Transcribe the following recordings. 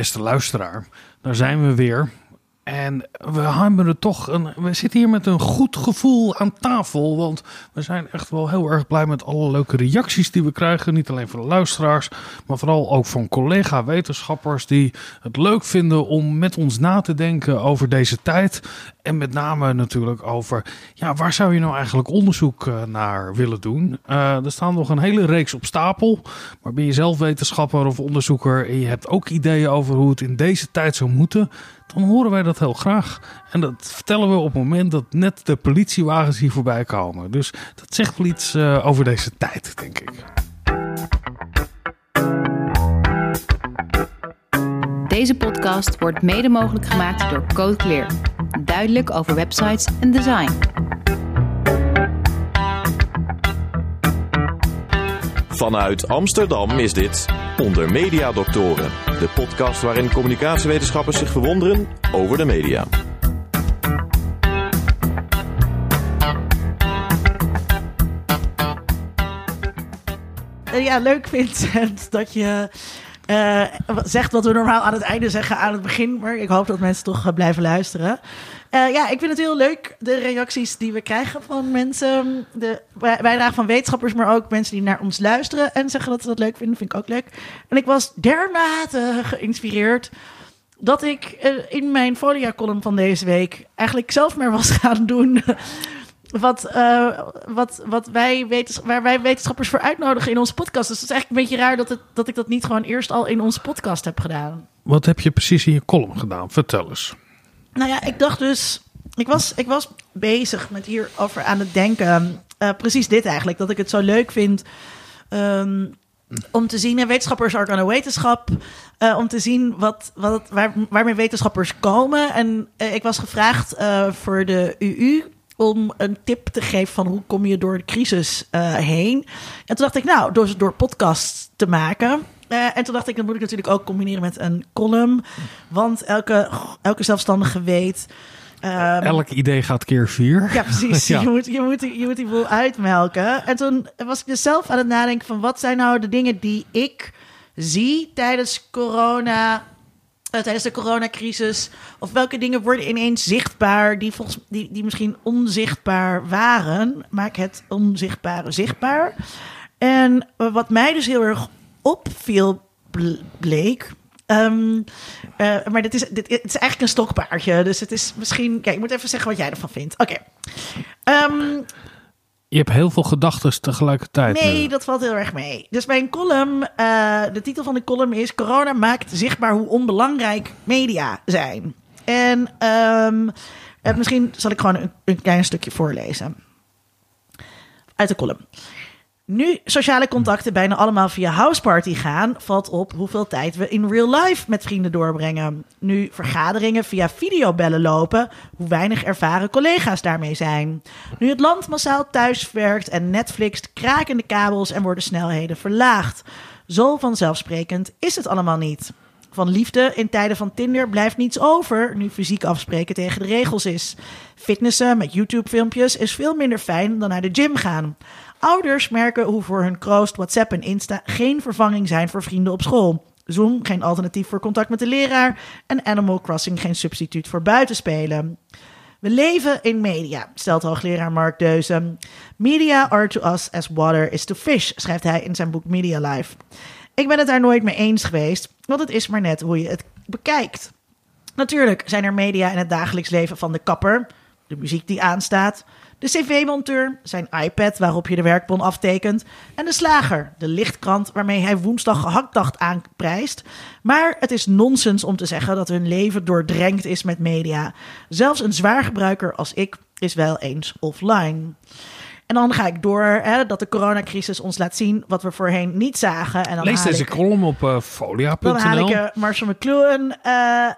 beste luisteraar, daar zijn we weer. En we hebben er toch een. We zitten hier met een goed gevoel aan tafel. Want we zijn echt wel heel erg blij met alle leuke reacties die we krijgen. Niet alleen van de luisteraars, maar vooral ook van collega-wetenschappers die het leuk vinden om met ons na te denken over deze tijd. En met name natuurlijk over. Ja, waar zou je nou eigenlijk onderzoek eh, naar willen doen? Uh, er staan nog een hele reeks op stapel. Maar ben je zelf wetenschapper of onderzoeker en je hebt ook ideeën over hoe het in deze tijd zou moeten dan horen wij dat heel graag. En dat vertellen we op het moment dat net de politiewagens hier voorbij komen. Dus dat zegt wel iets uh, over deze tijd, denk ik. Deze podcast wordt mede mogelijk gemaakt door Code Clear. Duidelijk over websites en design. Vanuit Amsterdam is dit Onder Media Doctoren, de podcast waarin communicatiewetenschappers zich verwonderen over de media. Ja, leuk Vincent dat je uh, zegt wat we normaal aan het einde zeggen aan het begin. Maar ik hoop dat mensen toch uh, blijven luisteren. Uh, ja, ik vind het heel leuk, de reacties die we krijgen van mensen. De bijdrage van wetenschappers, maar ook mensen die naar ons luisteren en zeggen dat ze dat leuk vinden. Vind ik ook leuk. En ik was dermate geïnspireerd dat ik in mijn folia-column van deze week eigenlijk zelf maar was gaan doen wat, uh, wat, wat wij waar wij wetenschappers voor uitnodigen in onze podcast. Dus het is eigenlijk een beetje raar dat, het, dat ik dat niet gewoon eerst al in onze podcast heb gedaan. Wat heb je precies in je column gedaan? Vertel eens. Nou ja, ik dacht dus. Ik was, ik was bezig met hierover aan het denken. Uh, precies dit eigenlijk. Dat ik het zo leuk vind. Um, om te zien, wetenschappers are aan wetenschap. Uh, om te zien wat, wat, waar, waarmee wetenschappers komen. En uh, ik was gevraagd voor de UU om een tip te geven van hoe kom je door de crisis heen. En toen dacht ik, nou, door, door podcasts te maken. Uh, en toen dacht ik, dat moet ik natuurlijk ook combineren met een column. Want elke, elke zelfstandige weet... Um, Elk idee gaat keer vier. Ja, precies. ja. Je, moet, je, moet, je moet die boel uitmelken. En toen was ik dus zelf aan het nadenken van... wat zijn nou de dingen die ik zie tijdens corona uh, tijdens de coronacrisis? Of welke dingen worden ineens zichtbaar die, volgens, die, die misschien onzichtbaar waren? Maak het onzichtbare zichtbaar. En uh, wat mij dus heel erg opviel, bleek. Um, uh, maar dit is, dit, het is eigenlijk een stokpaardje. Dus het is misschien. Kijk, ik moet even zeggen wat jij ervan vindt. Oké. Okay. Um, je hebt heel veel gedachten tegelijkertijd. Nee, dat valt heel erg mee. Dus mijn column, uh, de titel van de column is... Corona maakt zichtbaar hoe onbelangrijk media zijn. En um, misschien zal ik gewoon een, een klein stukje voorlezen. Uit de column. Nu sociale contacten bijna allemaal via houseparty gaan, valt op hoeveel tijd we in real life met vrienden doorbrengen. Nu vergaderingen via videobellen lopen, hoe weinig ervaren collega's daarmee zijn. Nu het land massaal thuiswerkt en Netflix kraken de kabels en worden snelheden verlaagd. Zo vanzelfsprekend is het allemaal niet. Van liefde in tijden van Tinder blijft niets over, nu fysiek afspreken tegen de regels is. Fitnessen met YouTube-filmpjes is veel minder fijn dan naar de gym gaan. Ouders merken hoe voor hun kroost, WhatsApp en Insta geen vervanging zijn voor vrienden op school. Zoom geen alternatief voor contact met de leraar en Animal Crossing geen substituut voor buitenspelen. We leven in media, stelt hoogleraar Mark Deuzen. Media are to us as water is to fish, schrijft hij in zijn boek Media Life. Ik ben het daar nooit mee eens geweest, want het is maar net hoe je het bekijkt. Natuurlijk zijn er media in het dagelijks leven van de kapper, de muziek die aanstaat, de cv-monteur, zijn iPad waarop je de werkbon aftekent en de slager, de lichtkrant waarmee hij woensdag gehaktdag aanprijst. Maar het is nonsens om te zeggen dat hun leven doordrenkt is met media. Zelfs een zwaar gebruiker als ik is wel eens offline. En dan ga ik door hè, dat de coronacrisis ons laat zien wat we voorheen niet zagen. En dan Lees deze ik, column op uh, folia.nl. Dan haal ik uh, Marshall McLuhan uh,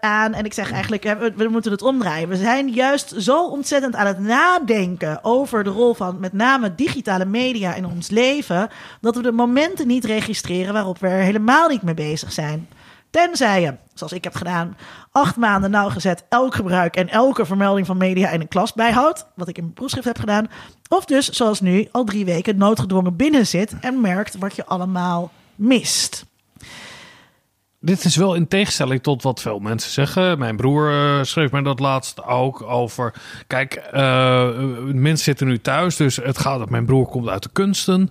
aan en ik zeg eigenlijk, we, we, moeten het omdraaien. We zijn juist zo ontzettend aan het nadenken over de rol van met name digitale media in ons leven, dat we de momenten niet registreren waarop we er helemaal niet mee bezig zijn. Tenzij je, zoals ik heb gedaan, acht maanden nauwgezet elk gebruik en elke vermelding van media in een klas bijhoudt, wat ik in mijn proefschrift heb gedaan. Of dus, zoals nu, al drie weken noodgedwongen binnen zit en merkt wat je allemaal mist. Dit is wel in tegenstelling tot wat veel mensen zeggen. Mijn broer uh, schreef mij dat laatst ook over. Kijk, uh, mensen zitten nu thuis, dus het gaat. Mijn broer komt uit de kunsten.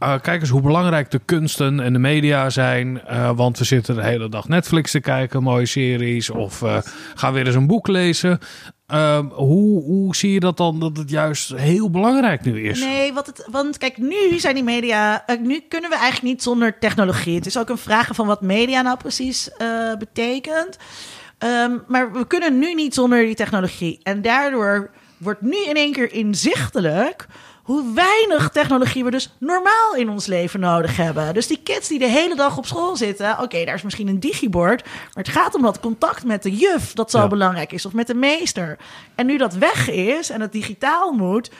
Uh, kijk eens hoe belangrijk de kunsten en de media zijn. want we zitten de hele dag Netflix te kijken, mooie series. Of gaan weer eens een boek lezen. Ehm, hoe, hoe zie je dat dan dat het juist heel belangrijk nu is? Nee, wat het, want kijk, nu zijn die media. Uh, nu kunnen we eigenlijk niet zonder technologie. Het is ook een vraag van wat media nou precies uh, betekent. Um, maar we kunnen nu niet zonder die technologie. En daardoor wordt nu in één keer inzichtelijk hoe weinig technologie we dus normaal in ons leven nodig hebben. Dus die kids die de hele dag op school zitten, oké, daar is misschien een digibord, maar het gaat om dat contact met de juf dat zo belangrijk is, of met de meester. En nu dat weg is en het digitaal moet,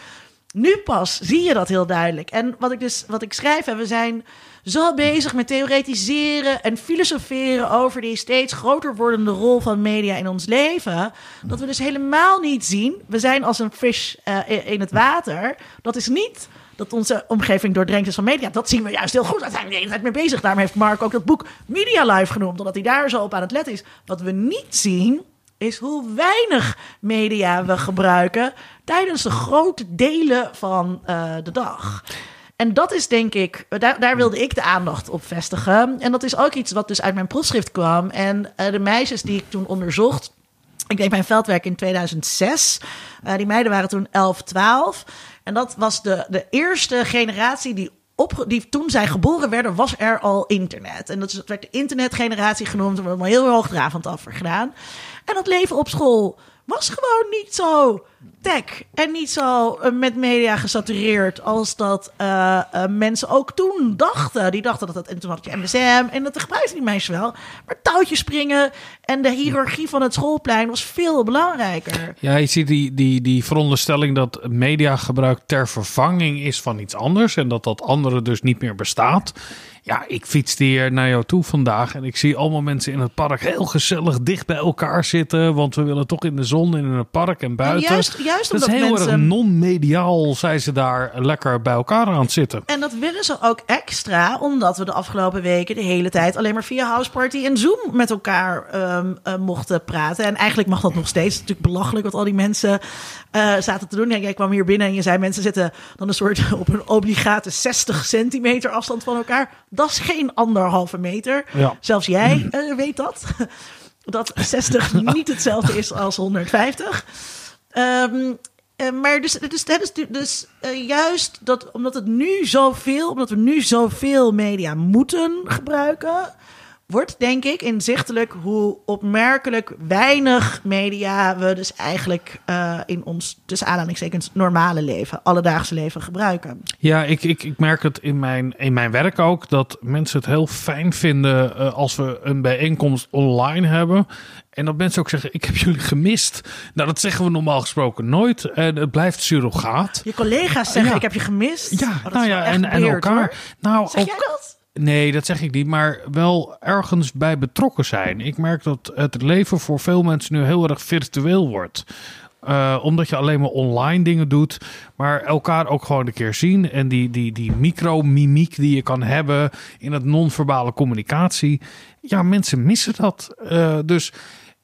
nu pas zie je dat heel duidelijk. En wat ik dus, wat ik schrijf, en we zijn zo bezig met theoretiseren en filosoferen over die steeds groter wordende rol van media in ons leven, dat we dus helemaal niet zien. We zijn als een vis uh, in het water. Dat is niet dat onze omgeving doordrenkt is van media. Dat zien we juist heel goed. Daar zijn we de hele tijd mee bezig. Daarom heeft Mark ook dat boek Media Life genoemd, omdat hij daar zo op aan het letten is. Wat we niet zien, is hoe weinig media we gebruiken tijdens de grote delen van uh, de dag. En dat is denk ik, daar, daar, wilde ik de aandacht op vestigen. En dat is ook iets wat dus uit mijn proefschrift kwam. En uh, de meisjes die ik toen onderzocht. Ik deed mijn veldwerk in 2006. Uh, die meiden waren toen 11, 12. En dat was de, de eerste generatie die op, die toen zij geboren werden, was er al internet. En dat werd de internetgeneratie genoemd. Er wordt heel hoogdravend over gedaan. En dat leven op school was gewoon niet zo tech en niet zo uh, met media gesatureerd als dat uh, uh, mensen ook toen dachten. Die dachten dat het, en toen had je MSM en dat gebruikten die meisjes wel. Maar touwtjes springen en de hiërarchie van het schoolplein was veel belangrijker. Ja, je ziet die, die, die veronderstelling dat mediagebruik ter vervanging is van iets anders en dat dat andere dus niet meer bestaat. Ja, ik fietste hier naar jou toe vandaag en ik zie allemaal mensen in het park heel gezellig dicht bij elkaar zitten. Want we willen toch in de zon in het park en buiten. Juist, juist dat is heel mensen... erg non-mediaal zijn ze daar lekker bij elkaar aan het zitten. En dat willen ze ook extra, omdat we de afgelopen weken de hele tijd alleen maar via Houseparty en Zoom met elkaar um, uh, mochten praten. En eigenlijk mag dat nog steeds. Het is natuurlijk belachelijk wat al die mensen uh, zaten te doen. Ja, jij kwam hier binnen en je zei mensen zitten dan een soort op een obligate 60 centimeter afstand van elkaar. Dat is geen anderhalve meter. Ja. Zelfs jij uh, weet dat. dat 60 niet hetzelfde is als 150. Um, maar dus, dus, dus, dus uh, juist dat, omdat het nu zoveel, omdat we nu zoveel media moeten gebruiken, wordt denk ik inzichtelijk hoe opmerkelijk weinig media we dus eigenlijk uh, in ons, tussen aanhalingstekens, normale leven, alledaagse leven gebruiken. Ja, ik, ik, ik merk het in mijn, in mijn werk ook, dat mensen het heel fijn vinden uh, als we een bijeenkomst online hebben. En dat mensen ook zeggen, ik heb jullie gemist. Nou, dat zeggen we normaal gesproken nooit. En het blijft surrogaat. Je collega's zeggen, ja. ik heb je gemist. Ja, oh, nou ja, en, en elkaar. Hoor. Nou, zeg ook, jij dat? Nee, dat zeg ik niet, maar wel ergens bij betrokken zijn. Ik merk dat het leven voor veel mensen nu heel erg virtueel wordt. Uh, omdat je alleen maar online dingen doet, maar elkaar ook gewoon een keer zien. En die, die, die micro-mimiek die je kan hebben in het non-verbale communicatie. Ja, mensen missen dat. Uh, dus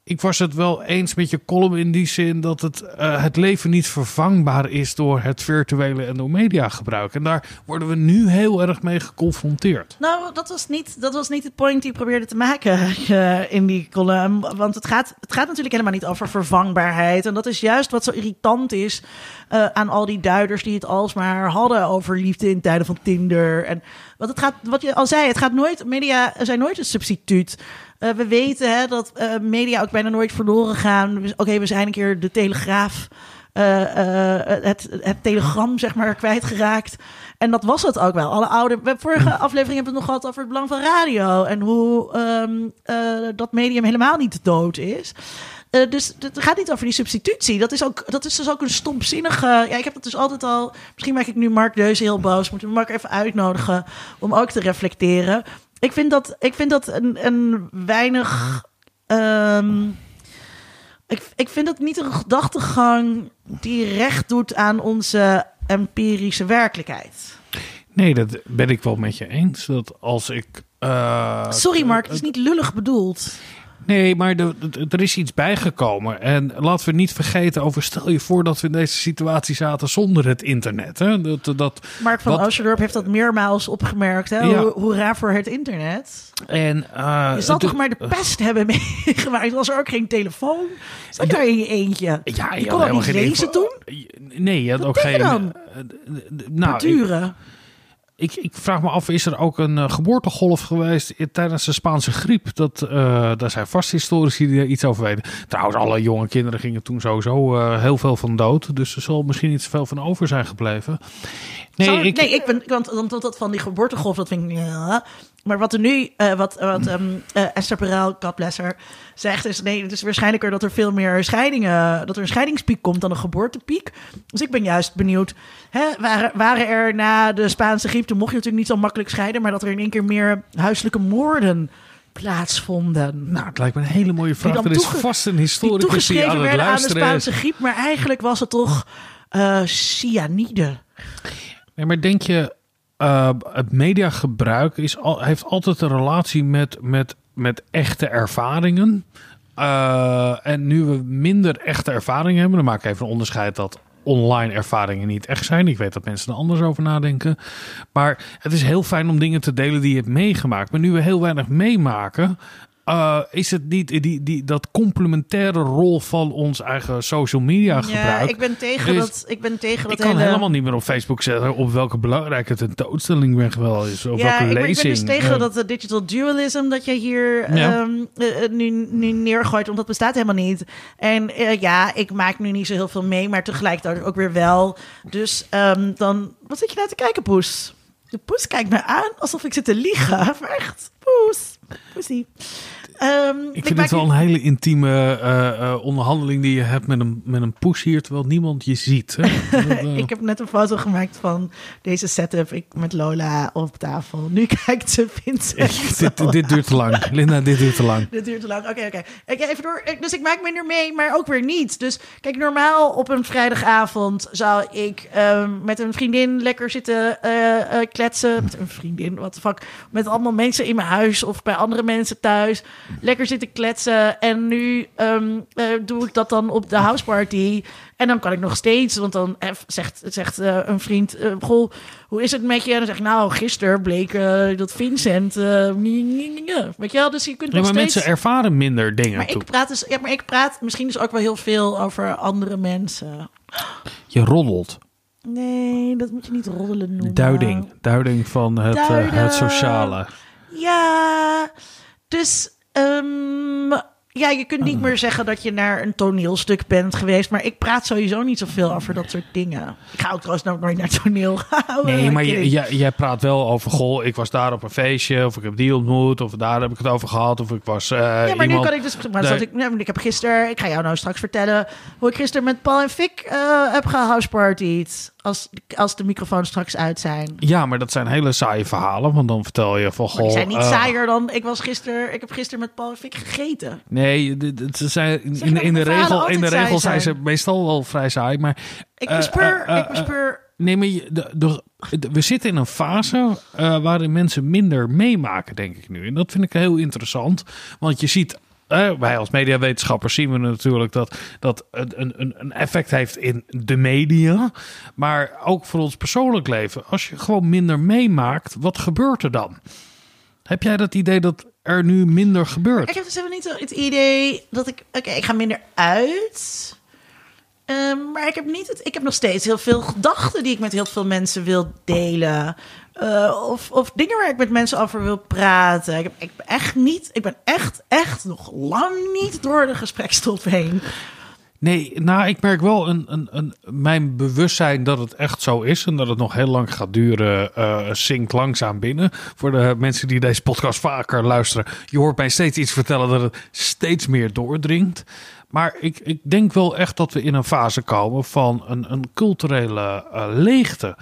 ik was het wel eens met je column in die zin dat het, uh, het leven niet vervangbaar is door het virtuele en door mediagebruik. En daar worden we nu heel erg mee geconfronteerd. Nou, dat was niet, dat was niet het point die ik probeerde te maken uh, in die column. Want het gaat, het gaat natuurlijk helemaal niet over vervangbaarheid. En dat is juist wat zo irritant is uh, aan al die duiders die het alsmaar hadden over liefde in tijden van Tinder. En want het gaat, wat je al zei, het gaat nooit, media zijn nooit een substituut. Uh, we weten hè, dat uh, media ook bijna nooit verloren gaan. Oké, okay, we zijn een keer de Telegraaf, uh, het, het telegram, zeg maar, kwijtgeraakt. En dat was het ook wel. Alle oude. Vorige aflevering hebben we het nog gehad over het belang van radio. En hoe um, dat medium helemaal niet dood is. Uh, dus het gaat niet over die substitutie. Dat is, ook, dat is dus ook een stomzinnige. Ja, ik heb dat dus altijd al. Misschien maak ik nu Mark Deus heel boos. Moeten we Mark even uitnodigen om ook te reflecteren. Ik vind dat, ik vind dat een, een weinig. Um, ik, ik vind dat niet een gedachtegang die recht doet aan onze empirische werkelijkheid. Nee, dat ben ik wel met je eens. Dat als ik eh, Sorry Mark, het is niet lullig bedoeld. Nee, maar de, de- er is iets bijgekomen. En laten we niet vergeten over... Stel je voor dat we in deze situatie zaten zonder het internet. Hè? Dat, dat, Mark van Oosterdorp heeft dat meermaals opgemerkt. Hè? Ja. Hoera voor het internet. en, eh, Je zal de- toch maar de pest hebben meegemaakt. Was er ook geen telefoon? Zat je daar in je eentje? Ja, je je kon dat niet lezen toen? Nee, je had ook geen... dan? eh, eh, nou, ik. Ik, ik vraag me af, is er ook een eh, geboortegolf geweest tijdens de Spaanse griep? Dat, eh, daar zijn vast historici die er iets over weten. Trouwens, alle jonge kinderen gingen toen sowieso eh, heel veel van dood. Dus er zal misschien niet zoveel van over zijn gebleven. Nee, Zou- ik, nee, ik ben, want, want dat van die geboortegolf, dat vind ik... ja. Maar wat er nu, eh, wat, wat ehm, eh, Esther bless her, zegt is... Nee, het is waarschijnlijker dat er veel meer scheidingen... Dat er een scheidingspiek komt dan een geboortepiek. Dus ik ben juist benieuwd... Hè, waren, waren er na de Spaanse griep... Toen mocht je natuurlijk niet zo makkelijk scheiden... Maar dat er in één keer meer huiselijke moorden plaatsvonden. Nou, het lijkt me een hele mooie vraag. Er is vast een die historicus die toegeschreven aan werden aan de. Spaanse griep. Maar eigenlijk was het toch eh cyanide. Nee, maar denk je, eh, het mediagebruik is al, heeft altijd een relatie met, met, met echte ervaringen. Eh, en nu we minder echte ervaringen hebben, dan maak ik even een onderscheid dat online ervaringen niet echt zijn. Ik weet dat mensen er anders over nadenken. Maar het is heel fijn om dingen te delen die je hebt meegemaakt. Maar nu we heel weinig meemaken, eh, is het niet die, die, dat complementaire rol van ons eigen social media gebruik. Ja, ik ben tegen is- dat. Ik ben tegen dat Ik kan hele- helemaal niet meer op Facebook zetten op welke belangrijke tentoonstelling ben wel is. Of Ja, welke ik ben, ik ben dus tegen Eh, dat de digital dualism dat je hier Ja. ehm, eh, eh, nu, nu neergooit, want dat bestaat helemaal niet. En eh, ja, ik maak nu niet zo heel veel mee, maar tegelijkertijd ook weer wel. Dus ehm, dan, wat zit je nou te kijken, Poes? De Poes kijkt me aan alsof ik zit te liegen. Maar echt, Poes, Poesie. Ehm, ik vind het wel een hele intieme eh, eh, onderhandeling die je hebt met een, met een poes hier, terwijl niemand je ziet. Hè? Eh, Ik heb net een foto gemaakt van deze setup ik met Lola op tafel. Nu kijkt ze Vincent. dit, dit duurt te lang. Linda, dit duurt te lang. Dit duurt te lang. Oké, oké. Ik Even door. Dus ik maak minder mee, maar ook weer niet. Dus kijk, normaal op een vrijdagavond zou ik ehm, met een vriendin lekker zitten kletsen. Met een vriendin, what the fuck. Met allemaal mensen in mijn huis of bij andere mensen thuis. Lekker zitten kletsen. En nu ehm, eh, doe ik dat dan op de houseparty. En dan kan ik nog steeds, want dan eh, zegt, zegt eh, een vriend: Goh, hoe is het met je? En dan zeg ik: Nou, gisteren bleek dat Vincent. eh, nie- nie- nie- nie." Weet je wel? Dus je kunt nog maar steeds. mensen ervaren minder dingen. Maar toe. ik praat dus, ja, maar ik praat misschien dus ook wel heel veel over andere mensen. Je roddelt. Nee, dat moet je niet roddelen noemen. Duiding. Duiding van het, Duiden. het sociale. Ja, dus ehm, ja, je kunt niet meer zeggen dat je naar een toneelstuk bent geweest. Maar ik praat sowieso niet zoveel over dat soort dingen. Ik ga ook trouwens nooit naar toneel. Nee, maar jij, praat wel over, goh, ik was daar op een feestje, of ik heb die ontmoet, of daar heb ik het over gehad, of ik was eh Ja, maar iemand... nu kan ik dus. Maar Nee. ik, ik heb gisteren. Ik ga jou nou straks vertellen hoe ik gisteren met Paul en Fik eh, heb gehousepartied. Als, als de microfoons straks uit zijn. Ja, maar dat zijn hele saaie verhalen, want dan vertel je van, goh... die zijn niet eh, saaier dan. Ik was gisteren. Ik heb gisteren met Paul Fik gegeten. Nee, ze zijn, in, de regel, in de regel zijn ze meestal wel vrij saai, maar... Ik eh, bespeur. eh, ik bespeur. Nee, maar je- de, de, de- we zitten in een fase waarin mensen minder meemaken, denk ik nu. En dat vind ik heel interessant, want je ziet... eh, wij als mediawetenschappers zien we natuurlijk dat dat een, een, een effect heeft in de media. Maar ook voor ons persoonlijk leven. Als je gewoon minder meemaakt, wat gebeurt er dan? Heb jij dat idee dat er nu minder gebeurt? Ik heb dus niet het idee dat ik. Oké, ik ga minder uit. Ehm, maar ik heb, niet het, ik heb nog steeds heel veel gedachten die ik met heel veel mensen wil delen. Eh, of, of dingen waar ik met mensen over wil praten. Ik, ik ben echt niet. Ik ben echt, echt nog lang niet door de gesprekstop heen. Nee, nou, ik merk wel een, een, een, mijn bewustzijn dat het echt zo is en dat het nog heel lang gaat duren, eh zinkt langzaam binnen. Voor de mensen die deze podcast vaker luisteren, je hoort mij steeds iets vertellen dat het steeds meer doordringt. Maar ik, ik denk wel echt dat we in een fase komen van een, een culturele eh, leegte.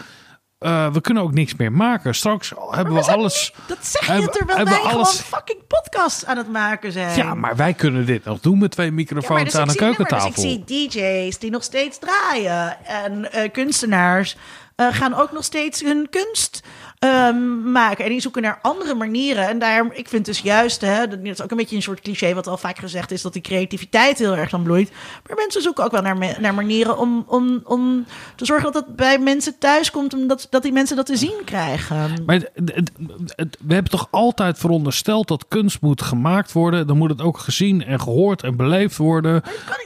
Eh, we kunnen ook niks meer maken. Straks hebben we, alles. Dat zeg je Hebben- terwijl wij we alles- gewoon fucking podcasts aan het maken zijn. Ja, maar wij kunnen dit nog doen met twee Ja, microfoons dus aan een keukentafel. Dus ik zie DJ's die nog steeds draaien. En eh, kunstenaars eh, gaan ook nog steeds hun kunst ehm, maken. En die zoeken naar andere manieren. En daar, ik vind dus juist, hè, dat is ook een beetje een soort cliché wat al vaak gezegd is, dat die creativiteit heel erg dan bloeit. Maar mensen zoeken ook wel naar, me- naar manieren om, om, om te zorgen dat het bij mensen thuis komt, omdat dat die mensen dat te zien krijgen. Maar het- het- het- we hebben toch altijd verondersteld dat kunst moet gemaakt worden. Dan moet het ook gezien en gehoord en beleefd worden. Je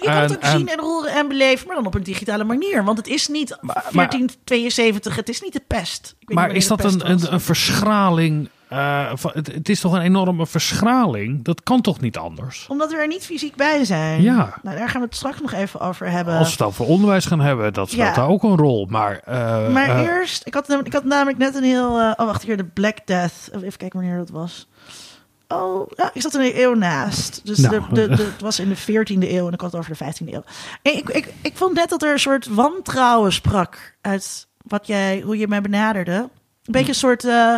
kan het En- ook en- zien en roeren en beleven, maar dan op een digitale manier. Want het is niet Maar- 1472, het is niet de pest. Ik weet Maar niet is dat de een, een, verschraling? van, het, het is toch een enorme verschraling? Dat kan toch niet anders? Omdat we er niet fysiek bij zijn. Ja. Nou, daar gaan we het straks nog even over hebben. Als we het over onderwijs gaan hebben, dat speelt Ja. daar ook een rol. Maar, eh, Maar eh, eerst, ik had, ik had namelijk net een heel. oh, wacht hier, de Black Death. Even kijken wanneer dat was. Oh, ja, ik zat er een eeuw naast. Dus Nou. de, de, de, het was in de 14e eeuw en ik had het over de 15e eeuw. En ik, ik, ik vond net dat er een soort wantrouwen sprak uit wat jij, hoe je mij benaderde. Een beetje een soort. eh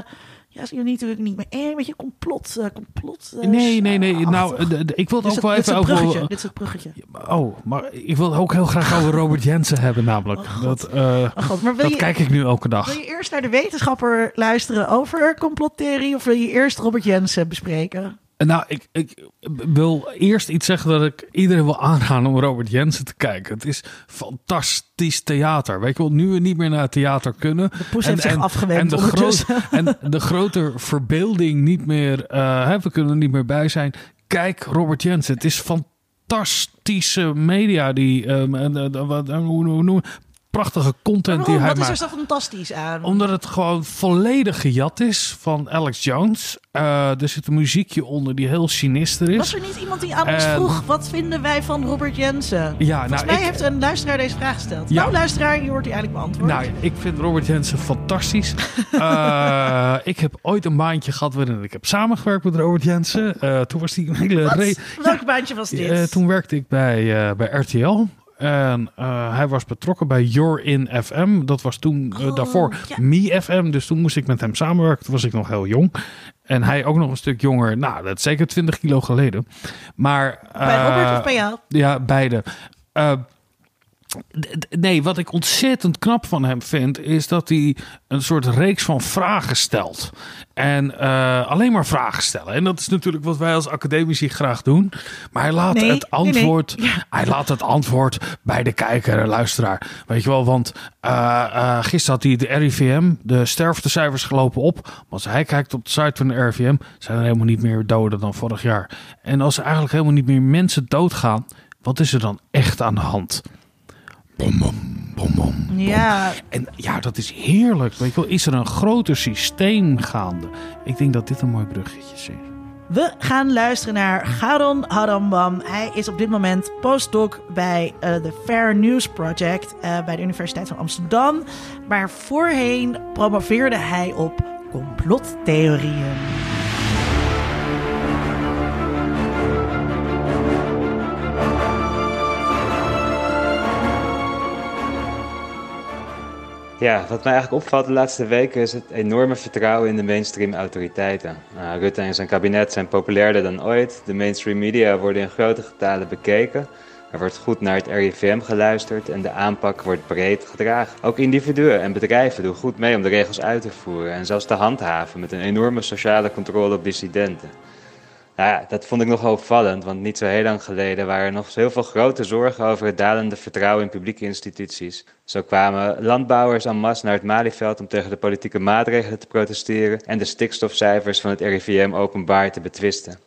ja, je niet natuurlijk niet meer. Een beetje complot. eh, complot eh, nee, nee, nee. Nou, ik wil het ook het- wel even over. bruggetje. Dit is het bruggetje. Oh, maar ik wil het ook heel graag over Robert Jensen hebben, namelijk. dat, Oh god, maar wil dat je, kijk ik nu elke Wil dag. je eerst naar de wetenschapper luisteren over complottheorie of wil je eerst Robert Jensen bespreken? Nou, ik, ik wil eerst iets zeggen dat ik iedereen wil aanraden om Robert Jensen te kijken. Het is fantastisch theater. Weet je wel, nu we niet meer naar het theater kunnen. De poes heeft zich afgewend en de, groot- en de grote verbeelding niet meer, eh, hè, we kunnen er niet meer bij zijn. Kijk Robert Jensen, het is fantastische media die, ehm, en, eh, hoe, hoe, hoe prachtige content die hij Wat is maakt. er zo fantastisch aan? Omdat het gewoon volledig gejat is van Alex Jones. Eh, er zit een muziekje onder die heel sinister is. Was er niet iemand die aan ons En- vroeg, wat vinden wij van Robert Jensen? Ja, Volgens nou, mij ik, heeft een luisteraar deze vraag gesteld. Ja. Nou, luisteraar, je hoort die eigenlijk beantwoord. nou, ik vind Robert Jensen fantastisch. Eh, ik heb ooit een baantje gehad waarin ik heb samengewerkt met Robert Jensen. Eh, toen was hij een hele... Welk baantje was dit? Toen werkte ik bij, bij RTL. En eh, hij was betrokken bij Your In FM. Dat was toen eh, Oh, daarvoor ja. Me FM. Dus toen moest ik met hem samenwerken. Toen was ik nog heel jong. En hij ook nog een stuk jonger. Nou, dat is zeker 20 kilo geleden. Maar, bij eh, Robert of bij jou? Ja, beide. Nee, wat ik ontzettend knap van hem vind, is dat hij een soort reeks van vragen stelt. En eh, alleen maar vragen stellen. En dat is natuurlijk wat wij als academici graag doen. Maar hij laat Nee, het nee, nee. antwoord. Hij laat het antwoord bij de kijker en luisteraar. Weet je wel, want eh, gisteren had hij de RIVM, de sterftecijfers gelopen op. Maar als hij kijkt op de site van de RIVM, zijn er helemaal niet meer doden dan vorig jaar. En als er eigenlijk helemaal niet meer mensen doodgaan, wat is er dan echt aan de hand? Bom, bom, bom, bom. Ja, En ja, dat is heerlijk. Weet je wel, is er een groter systeem gaande? Ik denk dat dit een mooi bruggetje is. we gaan luisteren naar Garon Harambam. Hij is op dit moment postdoc bij eh, de Fair News Project eh, bij de Universiteit van Amsterdam. Maar voorheen promoveerde hij op complottheorieën. Ja, wat mij eigenlijk opvalt de laatste weken is het enorme vertrouwen in de mainstream autoriteiten. Nou, Rutte en zijn kabinet zijn populairder dan ooit. De mainstream media worden in grote getalen bekeken. Er wordt goed naar het RIVM geluisterd en de aanpak wordt breed gedragen. Ook individuen en bedrijven doen goed mee om de regels uit te voeren en zelfs te handhaven met een enorme sociale controle op dissidenten. Nou ja, dat vond ik nogal opvallend, want niet zo heel lang geleden waren er nog heel veel grote zorgen over het dalende vertrouwen in publieke instituties. Zo kwamen landbouwers en masse naar het Malieveld om tegen de politieke maatregelen te protesteren en de stikstofcijfers van het RIVM openbaar te betwisten.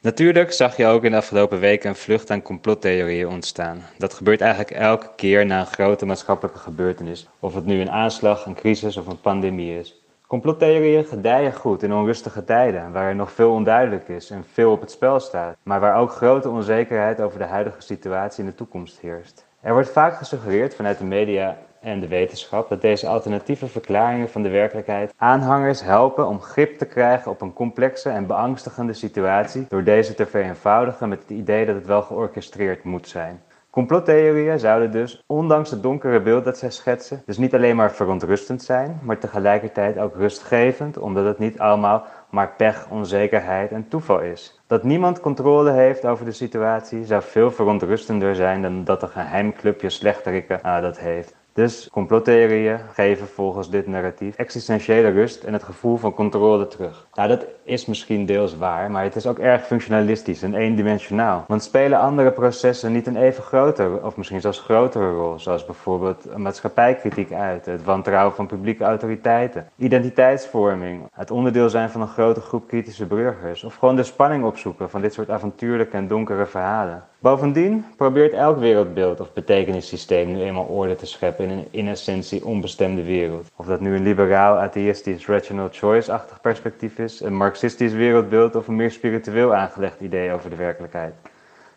Natuurlijk zag je ook in de afgelopen weken een vlucht aan complottheorieën ontstaan. Dat gebeurt eigenlijk elke keer na een grote maatschappelijke gebeurtenis, of het nu een aanslag, een crisis of een pandemie is. Complottheorieën gedijen goed in onrustige tijden, waar er nog veel onduidelijk is en veel op het spel staat, maar waar ook grote onzekerheid over de huidige situatie in de toekomst heerst. Er wordt vaak gesuggereerd vanuit de media en de wetenschap dat deze alternatieve verklaringen van de werkelijkheid aanhangers helpen om grip te krijgen op een complexe en beangstigende situatie door deze te vereenvoudigen met het idee dat het wel georchestreerd moet zijn. Complottheorieën zouden dus, ondanks het donkere beeld dat zij schetsen, dus niet alleen maar verontrustend zijn, maar tegelijkertijd ook rustgevend, omdat het niet allemaal maar pech, onzekerheid en toeval is. Dat niemand controle heeft over de situatie zou veel verontrustender zijn dan dat een geheim clubje slechterikken ah, dat heeft. Dus complottheorieën geven volgens dit narratief existentiële rust en het gevoel van controle terug. Nou, dat is misschien deels waar, maar het is ook erg functionalistisch en eendimensionaal. Want spelen andere processen niet een even grotere, of misschien zelfs grotere rol, zoals bijvoorbeeld maatschappijkritiek uit, het wantrouwen van publieke autoriteiten, identiteitsvorming, het onderdeel zijn van een grote groep kritische burgers, of gewoon de spanning opzoeken van dit soort avontuurlijke en donkere verhalen. Bovendien probeert elk wereldbeeld of betekenissysteem nu eenmaal orde te scheppen in een in essentie onbestemde wereld. Of dat nu een liberaal, atheïstisch, rational choice-achtig perspectief is, een marxistisch wereldbeeld of een meer spiritueel aangelegd idee over de werkelijkheid.